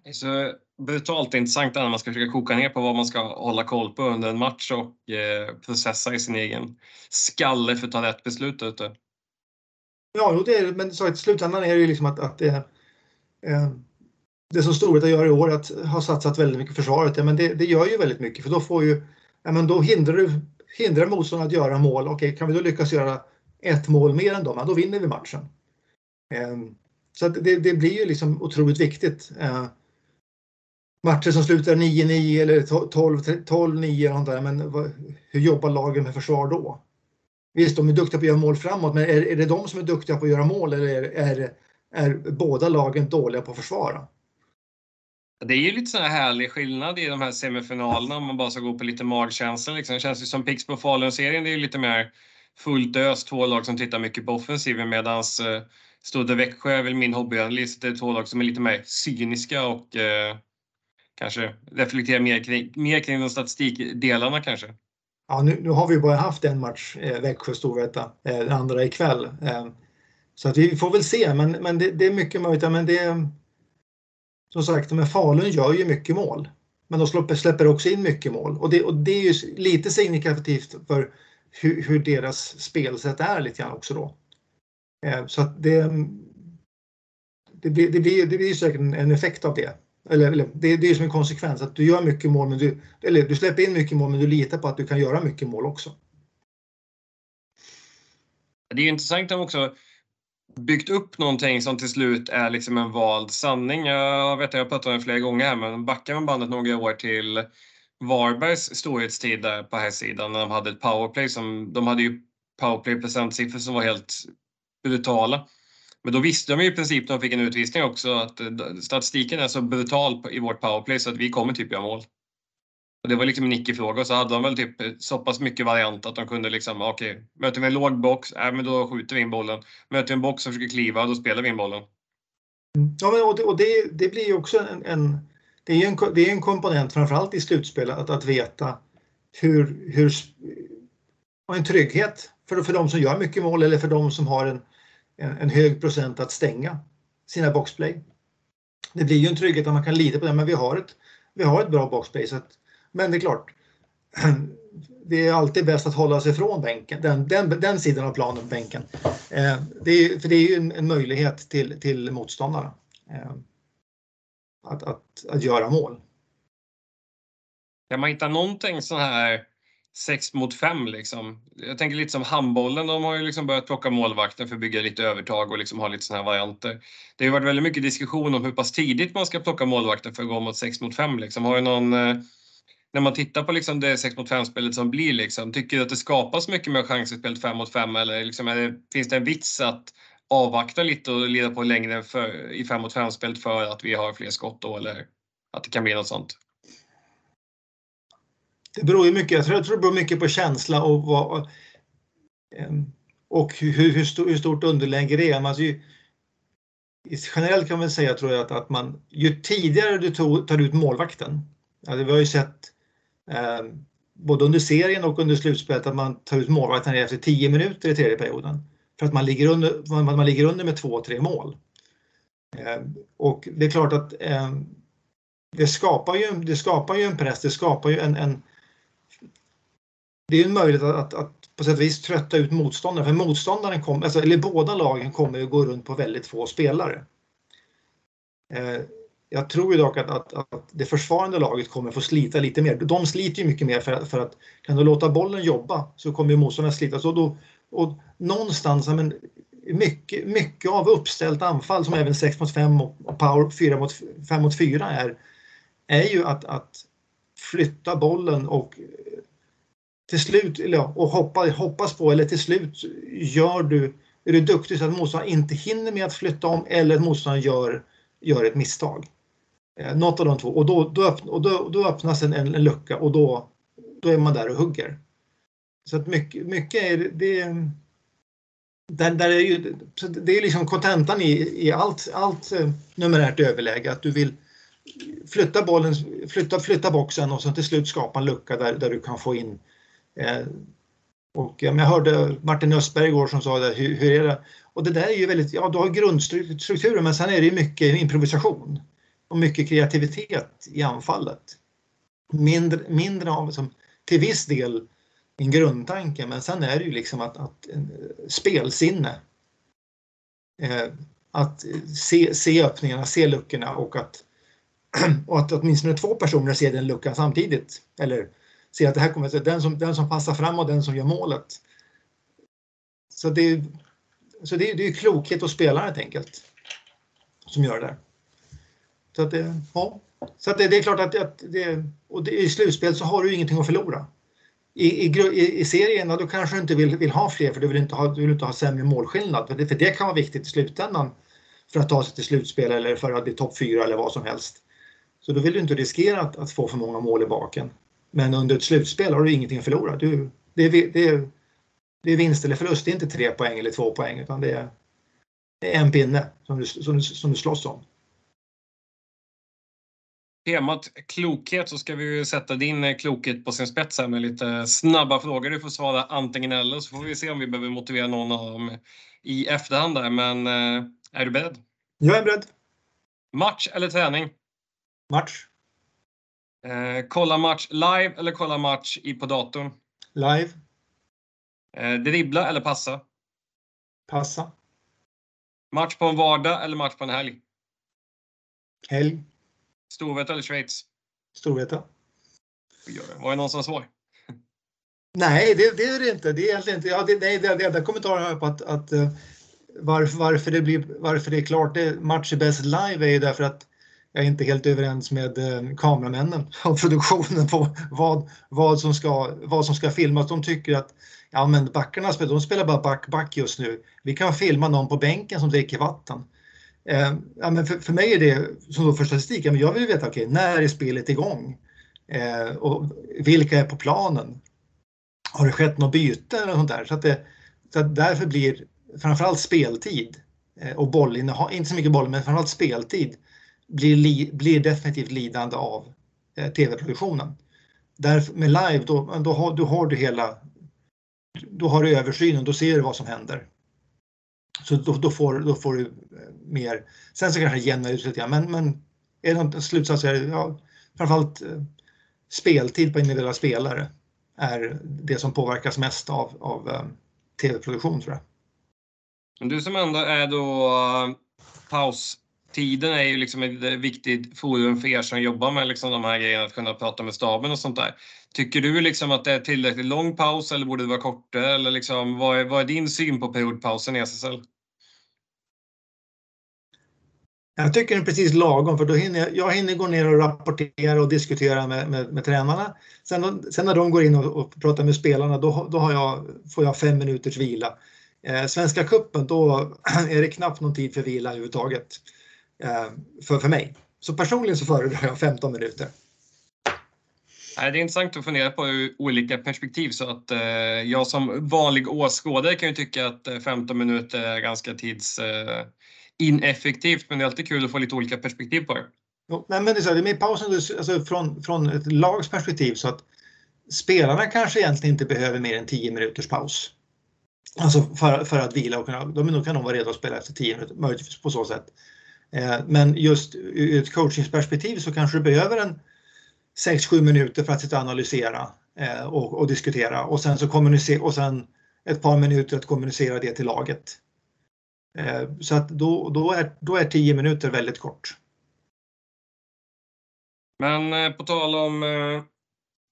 Det är så brutalt intressant när man ska försöka koka ner på vad man ska hålla koll på under en match och eh, processa i sin egen skalle för att ta rätt beslut ute. Ja, det är, men så i slutändan är det ju liksom att, att det, eh, det som Storvreta gör i år att ha satsat väldigt mycket försvaret, ja, men det, det, gör ju väldigt mycket för då får ju, ja, men då hindrar du hindrar motståndaren att göra mål. Okej, kan vi då lyckas göra ett mål mer än dem, ja, då vinner vi matchen. Eh, så det, det, blir ju liksom otroligt viktigt. Eh, matcher som slutar 9-9 eller 12-9 men vad, hur jobbar lagen med försvar då? Visst, de är duktiga på att göra mål framåt, men är, är det de som är duktiga på att göra mål eller är, är, är båda lagen dåliga på att försvara? Det är ju lite sån här härlig skillnad i de här semifinalerna om man bara ska gå på lite magkänsla. Liksom. Det känns ju som Pixbo Falun-serien, det är ju lite mer fullt ös, två lag som tittar mycket på offensiven medan eh, Stodde Växjö är väl min hobbyanalyst, det är två lag som är lite mer cyniska och eh, kanske reflekterar mer kring, mer kring de statistikdelarna kanske. Ja, nu, nu har vi bara haft en match, eh, Växjö-Storvreta, eh, den andra ikväll. Eh, så att vi får väl se, men, men det, det är mycket möjligt. Men det, som sagt, men Falun gör ju mycket mål. Men de släpper, också in mycket mål och det, och det är ju lite signifikativt för hur, hur, deras spelsätt är lite grann också då. Eh, så att det, mm, det, blir, det, blir, det blir säkert en effekt av det. Eller, eller det, det är som en konsekvens att du gör mycket mål, men du, eller du släpper in mycket mål men du litar på att du kan göra mycket mål också. Det är intressant också byggt upp någonting som till slut är liksom en vald sanning. Jag vet att jag har pratat om det flera gånger här, men backar man bandet några år till Varbergs storhetstid där på här sidan när de hade ett powerplay som, de hade ju powerplay procentsiffror som var helt brutala. Men då visste de ju i princip när de fick en utvisning också att eh, statistiken är så brutal i vårt powerplay så att vi kommer typ göra mål. Och det var liksom en icke-fråga och så hade de väl typ så pass mycket variant att de kunde liksom, ah, okej, okay, möter vi en låg box, äh, men då skjuter vi in bollen. Möter vi en box som försöker kliva, då spelar vi in bollen. Mm. Ja, men och det, och det, det blir ju också en, en, det är en, det är en komponent framförallt i slutspel att, att veta hur, hur och en trygghet för, för de som gör mycket mål eller för de som har en, en, en hög procent att stänga sina boxplay. Det blir ju en trygghet att man kan lita på det, men vi har ett, vi har ett bra boxplay. Så att, men det är klart, det är alltid bäst att hålla sig från bänken, den, den, den sidan av planen, bänken. Eh, det är, för det är ju en, en möjlighet till, till motståndarna eh, att, att, att göra mål. Kan man hitta någonting så här 6 mot 5 liksom. Jag tänker lite som handbollen, de har ju liksom börjat plocka målvakten för att bygga lite övertag och liksom ha lite sådana här varianter. Det har ju varit väldigt mycket diskussion om hur pass tidigt man ska plocka målvakten för att gå mot 6 mot 5 liksom. Har du någon, eh, när man tittar på liksom det 6 mot 5 spelet som blir liksom, tycker du att det skapas mycket mer chanser i spelet 5 mot 5 eller liksom det, finns det en vits att avvakta lite och leda på längre för, i 5 mot 5 spelet för att vi har fler skott då eller att det kan bli något sånt? Det beror ju mycket, jag tror, jag tror det beror mycket på känsla och, vad, ehm, och hur, hur, hur stort underläge det är. Alltså, generellt kan man säga tror jag att, att man, ju tidigare du tog, tar ut målvakten, alltså vi har ju sett Eh, både under serien och under slutspelet att man tar ut målvakten efter 10 minuter i tredje perioden. För att man ligger under, man, man ligger under med 2-3 mål. Eh, och det är klart att eh, det, skapar ju, det skapar ju en press, det skapar ju en, en det är en möjlighet att, att, att, på sätt och vis trötta ut motståndaren. För motståndaren kom, alltså, eller båda lagen kommer att gå runt på väldigt få spelare. Eh, jag tror ju dock att, att, att, det försvarande laget kommer få slita lite mer. De sliter ju mycket mer för, för att kan du låta bollen jobba så kommer ju motståndarna slita. Så då, och någonstans, men, mycket, mycket av uppställt anfall som även 6 mot 5 och power 4 mot 5 mot 4 är, är ju att, att flytta bollen och till slut, eller, och hoppa, hoppas på, eller till slut gör du, är du duktig så att motståndaren inte hinner med att flytta om eller att motståndaren gör, gör ett misstag. Eh, något av de två och då, då, öppn, och då, då öppnas en, en, lucka och då, då är man där och hugger. Så att mycket, mycket är det, där, där är ju, det är liksom kontentan i, i allt, allt eh, numerärt överläge att du vill flytta bollen, flytta, flytta boxen och sen till slut skapa en lucka där, där du kan få in eh, och jag hörde Martin Östberg igår som sa det, hur, hur är det? Och det där är ju väldigt, ja du har grundstrukturen men sen är det mycket improvisation och mycket kreativitet i anfallet. Mindre, mindre av, som, till viss del en grundtanke men sen är det ju liksom att, att eh, spelsinne. Eh, att eh, se, se öppningarna, se luckorna och att, och att åtminstone två personer ser den luckan samtidigt. Eller ser att det här kommer, den som, den som passar fram och den som gör målet. Så det, så det, det är klokhet hos spelaren helt enkelt. Som gör det. Så att det, ja. Så att det, det är klart att, att det, och det, i slutspel så har du ingenting att förlora. I, i, i serierna då kanske du inte vill, vill ha fler för du vill inte ha, du vill inte ha sämre målskillnad. För det, för det kan vara viktigt i slutändan för att ta sig till slutspel eller för att bli topp fyra eller vad som helst. Så då vill du inte riskera att, att, få för många mål i baken. Men under ett slutspel har du ingenting att förlora. Du, det, är, det, är, det är vinst eller förlust, det är inte tre poäng eller två poäng utan det är, det är en pinne som du, som, som du slåss om temat klokhet så ska vi sätta din eh, klokhet på sin spets här med lite snabba frågor. Du får svara antingen eller så får vi se om vi behöver motivera någon av dem i efterhand där. Men eh, är du beredd? Jag är beredd. Match eller träning? Match. Eh, kolla match live eller kolla match i på datorn? Live. Eh, dribbla eller passa? Passa. Match på en vardag eller match på en helg? Helg. Storvreta eller Schweiz? Storvreta. Var det någon som svår? Nej, det, det, är det inte. Det är egentligen inte. Ja, det, nej, det, det enda kommentaren på att, att uh, varför, varför, det blir, varför det är klart det match är bäst live är ju därför att jag är inte helt överens med uh, kameramännen och produktionen på vad, vad, som ska, vad som ska filmas. De tycker att ja, men backarna de spelar bara back-back just nu. Vi kan filma någon på bänken som dricker vatten. Eh, ja, men för, för mig är det, som då för statistik, ja, men jag vill veta, okay, när är spelet igång? Eh, och vilka är på planen? Har det skett något byte eller sånt där? Så att, det, så att därför blir framförallt speltid eh, och bollinnehav, inte så mycket boll, men framförallt speltid blir, li, blir definitivt lidande av eh, tv-produktionen. Därför, med live, då, då, har, då har du hela, då har du översynen, då ser du vad som händer. Så då, då, får, då får du eh, mer. Sen så kanske det jämnar ut lite grann, men, men är det någon slutsats är det ja, framförallt eh, speltid på individuella spelare är det som påverkas mest av, av eh, tv-produktion tror jag. Du som ändå är då Tiden är ju liksom ett viktigt forum för er som jobbar med liksom de här grejerna, att kunna prata med staben och sånt där. Tycker du liksom att det är tillräckligt lång paus eller borde det vara kortare? Eller liksom, vad, är, vad är din syn på periodpausen i SSL? Jag tycker den är precis lagom för då hinner jag, jag hinner gå ner och rapportera och diskutera med, med, med tränarna. Sen, sen, när de går in och, och pratar med spelarna då, då har jag, får jag fem minuters vila. Eh, Svenska kuppen då är det knappt någon tid för vila överhuvudtaget. Eh, för, för mig. Så personligen så föredrar jag 15 minuter. Det är intressant att fundera på olika perspektiv så att eh, jag som vanlig åskådare kan ju tycka att 15 eh, minuter är ganska tidsineffektivt eh, men det är alltid kul att få lite olika perspektiv på det. Jo, nej, men det är, så, det är med pausen alltså från, från ett lags perspektiv så att spelarna kanske egentligen inte behöver mer än 10 minuters paus. Alltså för, för att vila och kunna, då kan de vara redo att spela efter 10 minuter, möjligtvis på så sätt. Eh, men just ur ett coachingsperspektiv så kanske du behöver en 6-7 minuter för att sitta och analysera eh, och, och, diskutera och sen så kommunicera och sen ett par minuter att kommunicera det till laget. Eh, så att då, då, är, då är 10 minuter väldigt kort. Men på tal om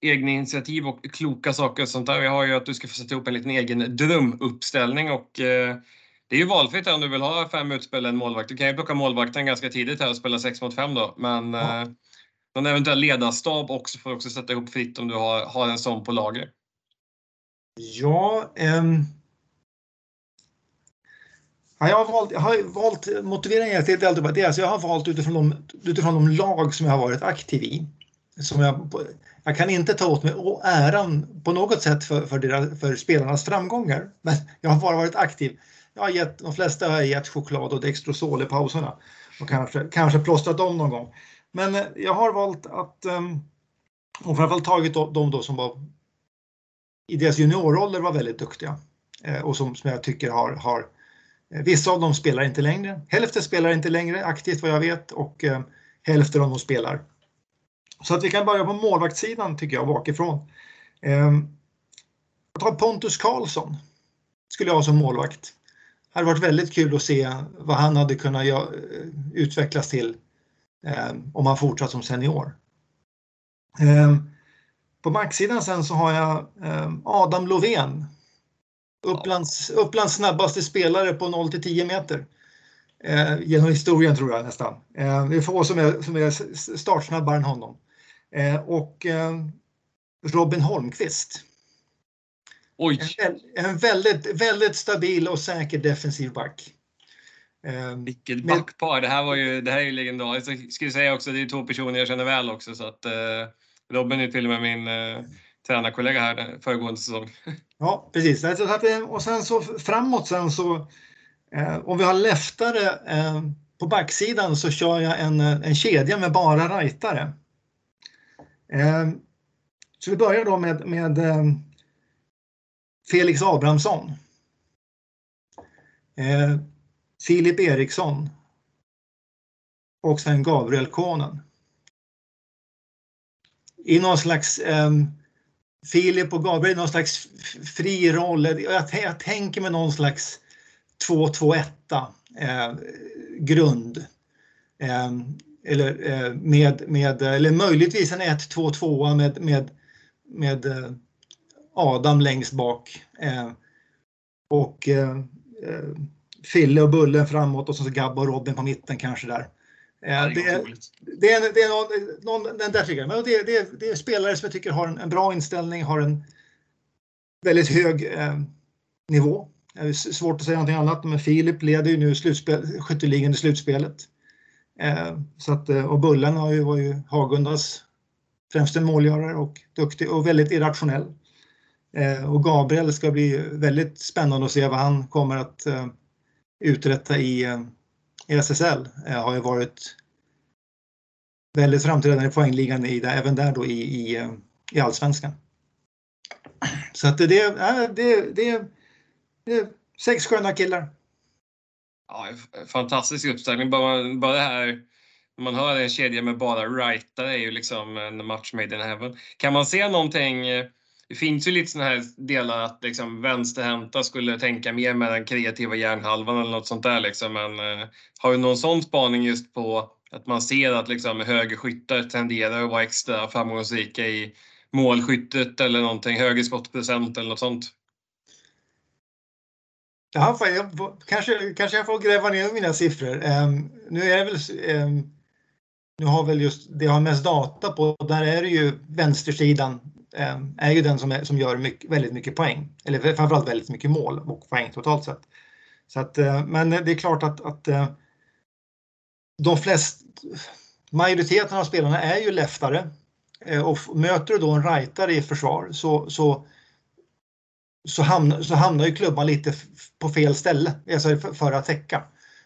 egna initiativ och kloka saker och sånt där. Vi har ju att du ska få sätta ihop en liten egen drömuppställning och eh, det är ju valfritt om du vill ha fem utspel en målvakt. Du kan ju plocka målvakten ganska tidigt här och spela 6 mot 5 då. Men ja. eh, någon eventuell ledarstab också får du också sätta ihop fritt om du har, har en sån på lager. Ja, um... Ja, jag, har valt, jag har valt motiveringen till Delta det, alltså jag har valt utifrån de, utifrån de lag som jag har varit aktiv i. Som jag, jag kan inte ta åt mig äran på något sätt för, för, deras, för spelarnas framgångar, men jag har bara varit aktiv. Jag har gett, de flesta har jag gett choklad och Dextrosol i pauserna och kanske, kanske plåstrat om någon gång. Men eh, jag har valt att, ehm, och framförallt tagit de då som var i deras juniorroller var väldigt duktiga eh, och som, som jag tycker har, har eh, Vissa av dem spelar inte längre. Hälften spelar inte längre aktivt vad jag vet och hälften av dem spelar. Så att vi kan börja på målvaktssidan tycker jag bakifrån. Eh, jag tar Pontus Karlsson. Skulle jag ha som målvakt. Det hade varit väldigt kul att se vad han hade kunnat utvecklas till eh, om han fortsatt som senior. Eh, på backsidan sen så har jag eh, Adam Lovén. Upplands, Upplands snabbaste spelare på 0 till 10 meter. Eh, genom historien tror jag nästan. Eh, det är få som är, som är startsnabbare än honom. Eh, och eh, Robin Holmqvist. Oj. En, en, väldigt, väldigt stabil och säker defensiv back. Eh, Vilket backpar! Det här, var ju, det här är ju legendariskt. Jag skulle säga också, det är två personer jag känner väl också så att Robin är till och med min tränarkollega här föregående säsong. Ja, precis. Och sen så framåt sen så om vi har leftare på backsidan så kör jag en, en kedja med bara rightare. Ehm, så vi börjar då med, med ehm, Felix Abrahamsson. Ehm, Filip Eriksson. Och sen Gabriel Konen. I någon slags ehm, Filip och Gabriel, någon slags fri roll. Jag, jag tänker mig någon slags 2-2-1 eh, grund. Eh, eller, eh, med, med, eller möjligtvis en 1-2-2 med, med, med eh, Adam längst bak. Eh, och Fille och Bullen framåt och så Gabba och Robin på mitten kanske där. Det, är, det, är, det är någon, någon, den där tycker jag. Men det, det, det är spelare som jag tycker har en, en bra inställning, har en väldigt hög eh, nivå. Det är svårt att säga någonting annat, men Filip leder ju nu slutspel, skytteligan i slutspelet. Eh, så att, eh, och Bullen har ju, var ju Hagundas främste målgörare och duktig och väldigt irrationell. Eh, och Gabriel ska bli väldigt spännande att se vad han kommer att eh, uträtta i, eh, i SSL. Har ju varit väldigt framträdande i poängligan i, även där då i, i, i allsvenskan. Så att det, det, det, det, det är sex sköna killar. Ja, fantastisk uppställning. Bara, bara det här man hör en kedja med bara rightare är ju liksom en match made in heaven. Kan man se någonting? Det finns ju lite sådana här delar att liksom vänsterhänta skulle tänka mer med den kreativa hjärnhalvan eller något sånt där. Liksom. Men eh, har du någon sån spaning just på att man ser att liksom högerskyttar tenderar att vara extra framgångsrika i målskyttet eller någonting, högre skottprocent eller något sånt? Ja, jag, kanske, kanske jag får gräva ner mina siffror. Um, nu är det väl um, nu har väl just det jag har mest data på, där är det ju vänstersidan Ehm, är ju den som, är, som gör mycket, väldigt mycket poäng. Eller framförallt väldigt mycket mål och poäng totalt sett. Så att, eh, men det är klart att, att eh, de flesta, majoriteten av spelarna är ju leftare eh, och möter du då en rightare i försvar så, så så hamnar, så hamnar ju klubban lite på fel ställe alltså för, att täcka.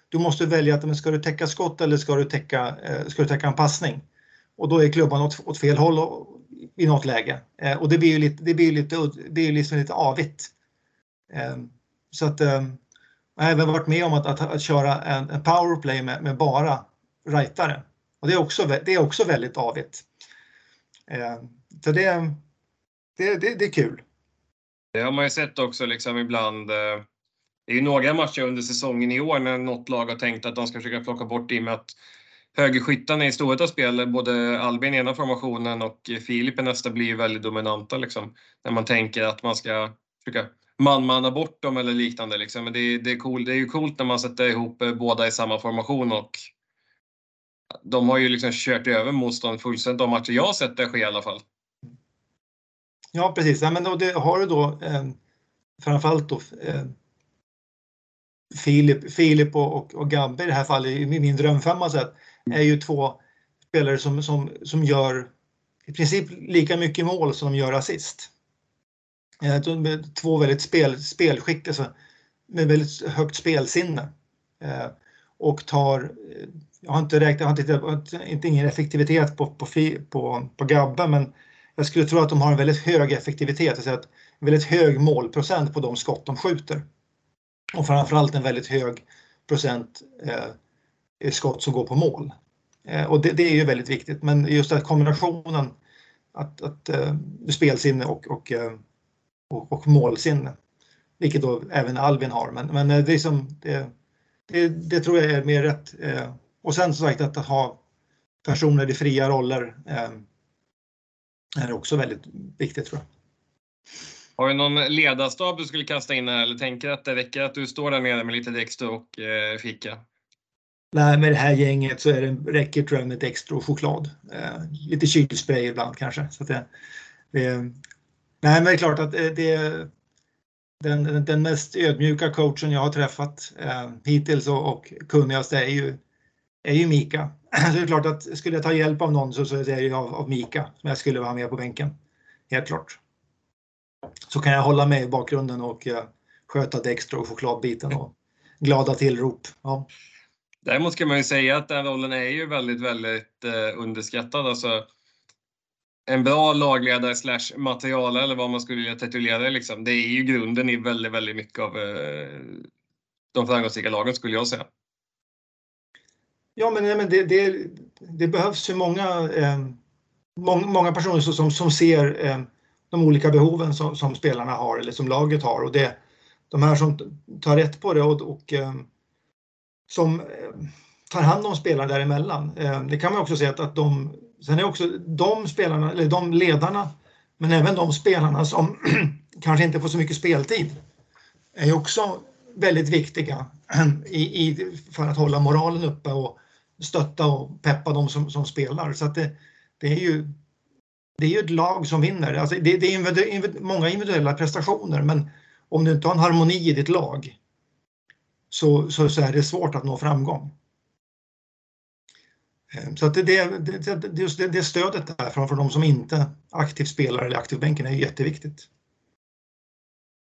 Du måste välja att men ska du täcka skott eller ska du täcka, ska du täcka en passning? Och då är klubban åt, åt fel håll och, i något läge. Eh, och det blir ju lite, det blir lite, det blir liksom lite avigt. Eh, så att eh, jag har även varit med om att, att, att köra en, en powerplay med, med bara rightare. Och det är också, det är också väldigt avigt. Eh, så det, det, det, det är kul. Det har man ju sett också liksom ibland. Eh, det är ju några matcher under säsongen i år när något lag har tänkt att de ska försöka plocka bort det med att högerskyttarna i Storvreta's spel, både Albin i ena formationen och Filip i nästa blir väldigt dominanta liksom. När man tänker att man ska försöka man-manna bort dem eller liknande liksom. Men det, det, är cool, det är ju coolt när man sätter ihop eh, båda i samma formation och de har ju liksom kört över motstånd fullständigt de matcher jag har sett det ske i alla fall. Ja precis, ja, men då, det har du då eh, framförallt då eh, Filip, Filip och, och, och Gabbe i det här fallet, i min drömfemma sett, är ju två spelare som, som, som gör i princip lika mycket mål som de gör assist. Eh, två väldigt spel, spelskick, alltså, med väldigt högt spelsinne. Eh, och tar, eh, jag har inte räknat, jag har inte, inte ingen effektivitet på, på, på, på Gabbe, men jag skulle tro att de har en väldigt hög effektivitet, alltså att en väldigt hög målprocent på de skott de skjuter. Och framförallt en väldigt hög procent eh, skott som går på mål. Eh, och det, det, är ju väldigt viktigt, men just den kombinationen att, att eh, spelsinne och, och, eh, och, och, målsinne, vilket då även Albin har. Men, men det, är som, det, det, det, tror jag är mer rätt. Och sen som sagt att ha personer i fria roller är också väldigt viktigt tror jag. Har du någon ledarstab du skulle kasta in här eller tänker att det räcker att du står där nere med lite text och fika? Nej, med det här gänget så är det, räcker tror jag med ett extra choklad. Eh, lite kylspray ibland kanske. Så det, det, nej, men det är klart att eh, det är den, den mest ödmjuka coachen jag har träffat eh, hittills och, och kunnigaste är ju, är ju Mika. Så det är klart att skulle jag ta hjälp av någon så, så är det ju av, av Mika som jag skulle vara med på bänken. Helt klart så kan jag hålla med i bakgrunden och eh, sköta Dexter och chokladbiten och glada tillrop. Ja. Däremot ska man ju säga att den rollen är ju väldigt, väldigt eh, underskattad. Alltså, en bra lagledare slash materialare eller vad man skulle vilja titulera det liksom. Det är ju grunden i väldigt, väldigt mycket av eh, de framgångsrika lagen skulle jag säga. Ja, men, men det, det, det behövs ju många, eh, många, många personer som, som ser eh, de olika behoven som, som, spelarna har eller som laget har och det, de här som tar rätt på det och, och eh, som eh, tar hand om spelare däremellan. Eh, det kan man också säga att, att de, sen är också de spelarna, eller de ledarna, men även de spelarna som kanske inte får så mycket speltid är också väldigt viktiga i, i, för att hålla moralen uppe och stötta och peppa de som, som spelar. Så att det, det är ju det är ju ett lag som vinner. Alltså det, det är många individuella prestationer men om du inte har en harmoni i ditt lag så, så, så är det svårt att nå framgång. Ehm, så att det, det, det, det, det stödet där från, från de som inte aktivt spelar eller aktivt bänken är jätteviktigt.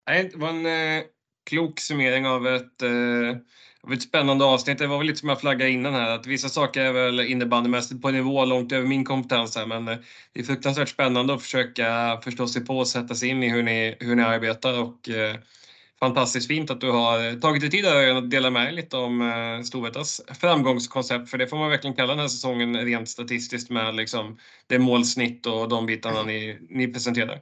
Det var en eh, klok summering av ett eh, av ett spännande avsnitt. Det var väl lite som jag flaggade innan här, att vissa saker är väl innebandymässigt på nivå långt över min kompetens här, men eh, det är fruktansvärt spännande att försöka förstå sig på och sätta sig in i hur ni, hur ni arbetar och eh, fantastiskt fint att du har tagit dig tid att dela med dig lite om eh, Storvretas framgångskoncept, för det får man verkligen kalla den här säsongen rent statistiskt med liksom det målsnitt och de bitarna ni, ni presenterar.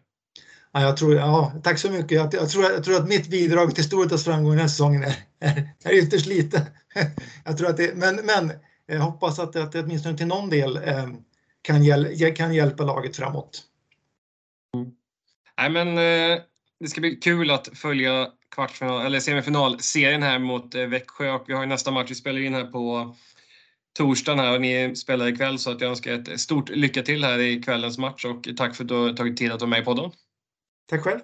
Ja, jag tror, ja, tack så mycket. Jag, jag, tror, jag tror att mitt bidrag till Storvretas framgång den här säsongen är, är, är ytterst lite. jag tror att det, men, men jag hoppas att, att det åtminstone till någon del eh, kan, hjäl, kan hjälpa laget framåt. Mm. Nej, men, eh, det ska bli kul att följa kvartsfinal, eller semifinalserien här mot eh, Växjö och vi har ju nästa match, vi spelar in här på torsdagen här och ni spelar ikväll så att jag önskar ett stort lycka till här i kvällens match och tack för att du har tagit tid att vara med i podden. Tack själv.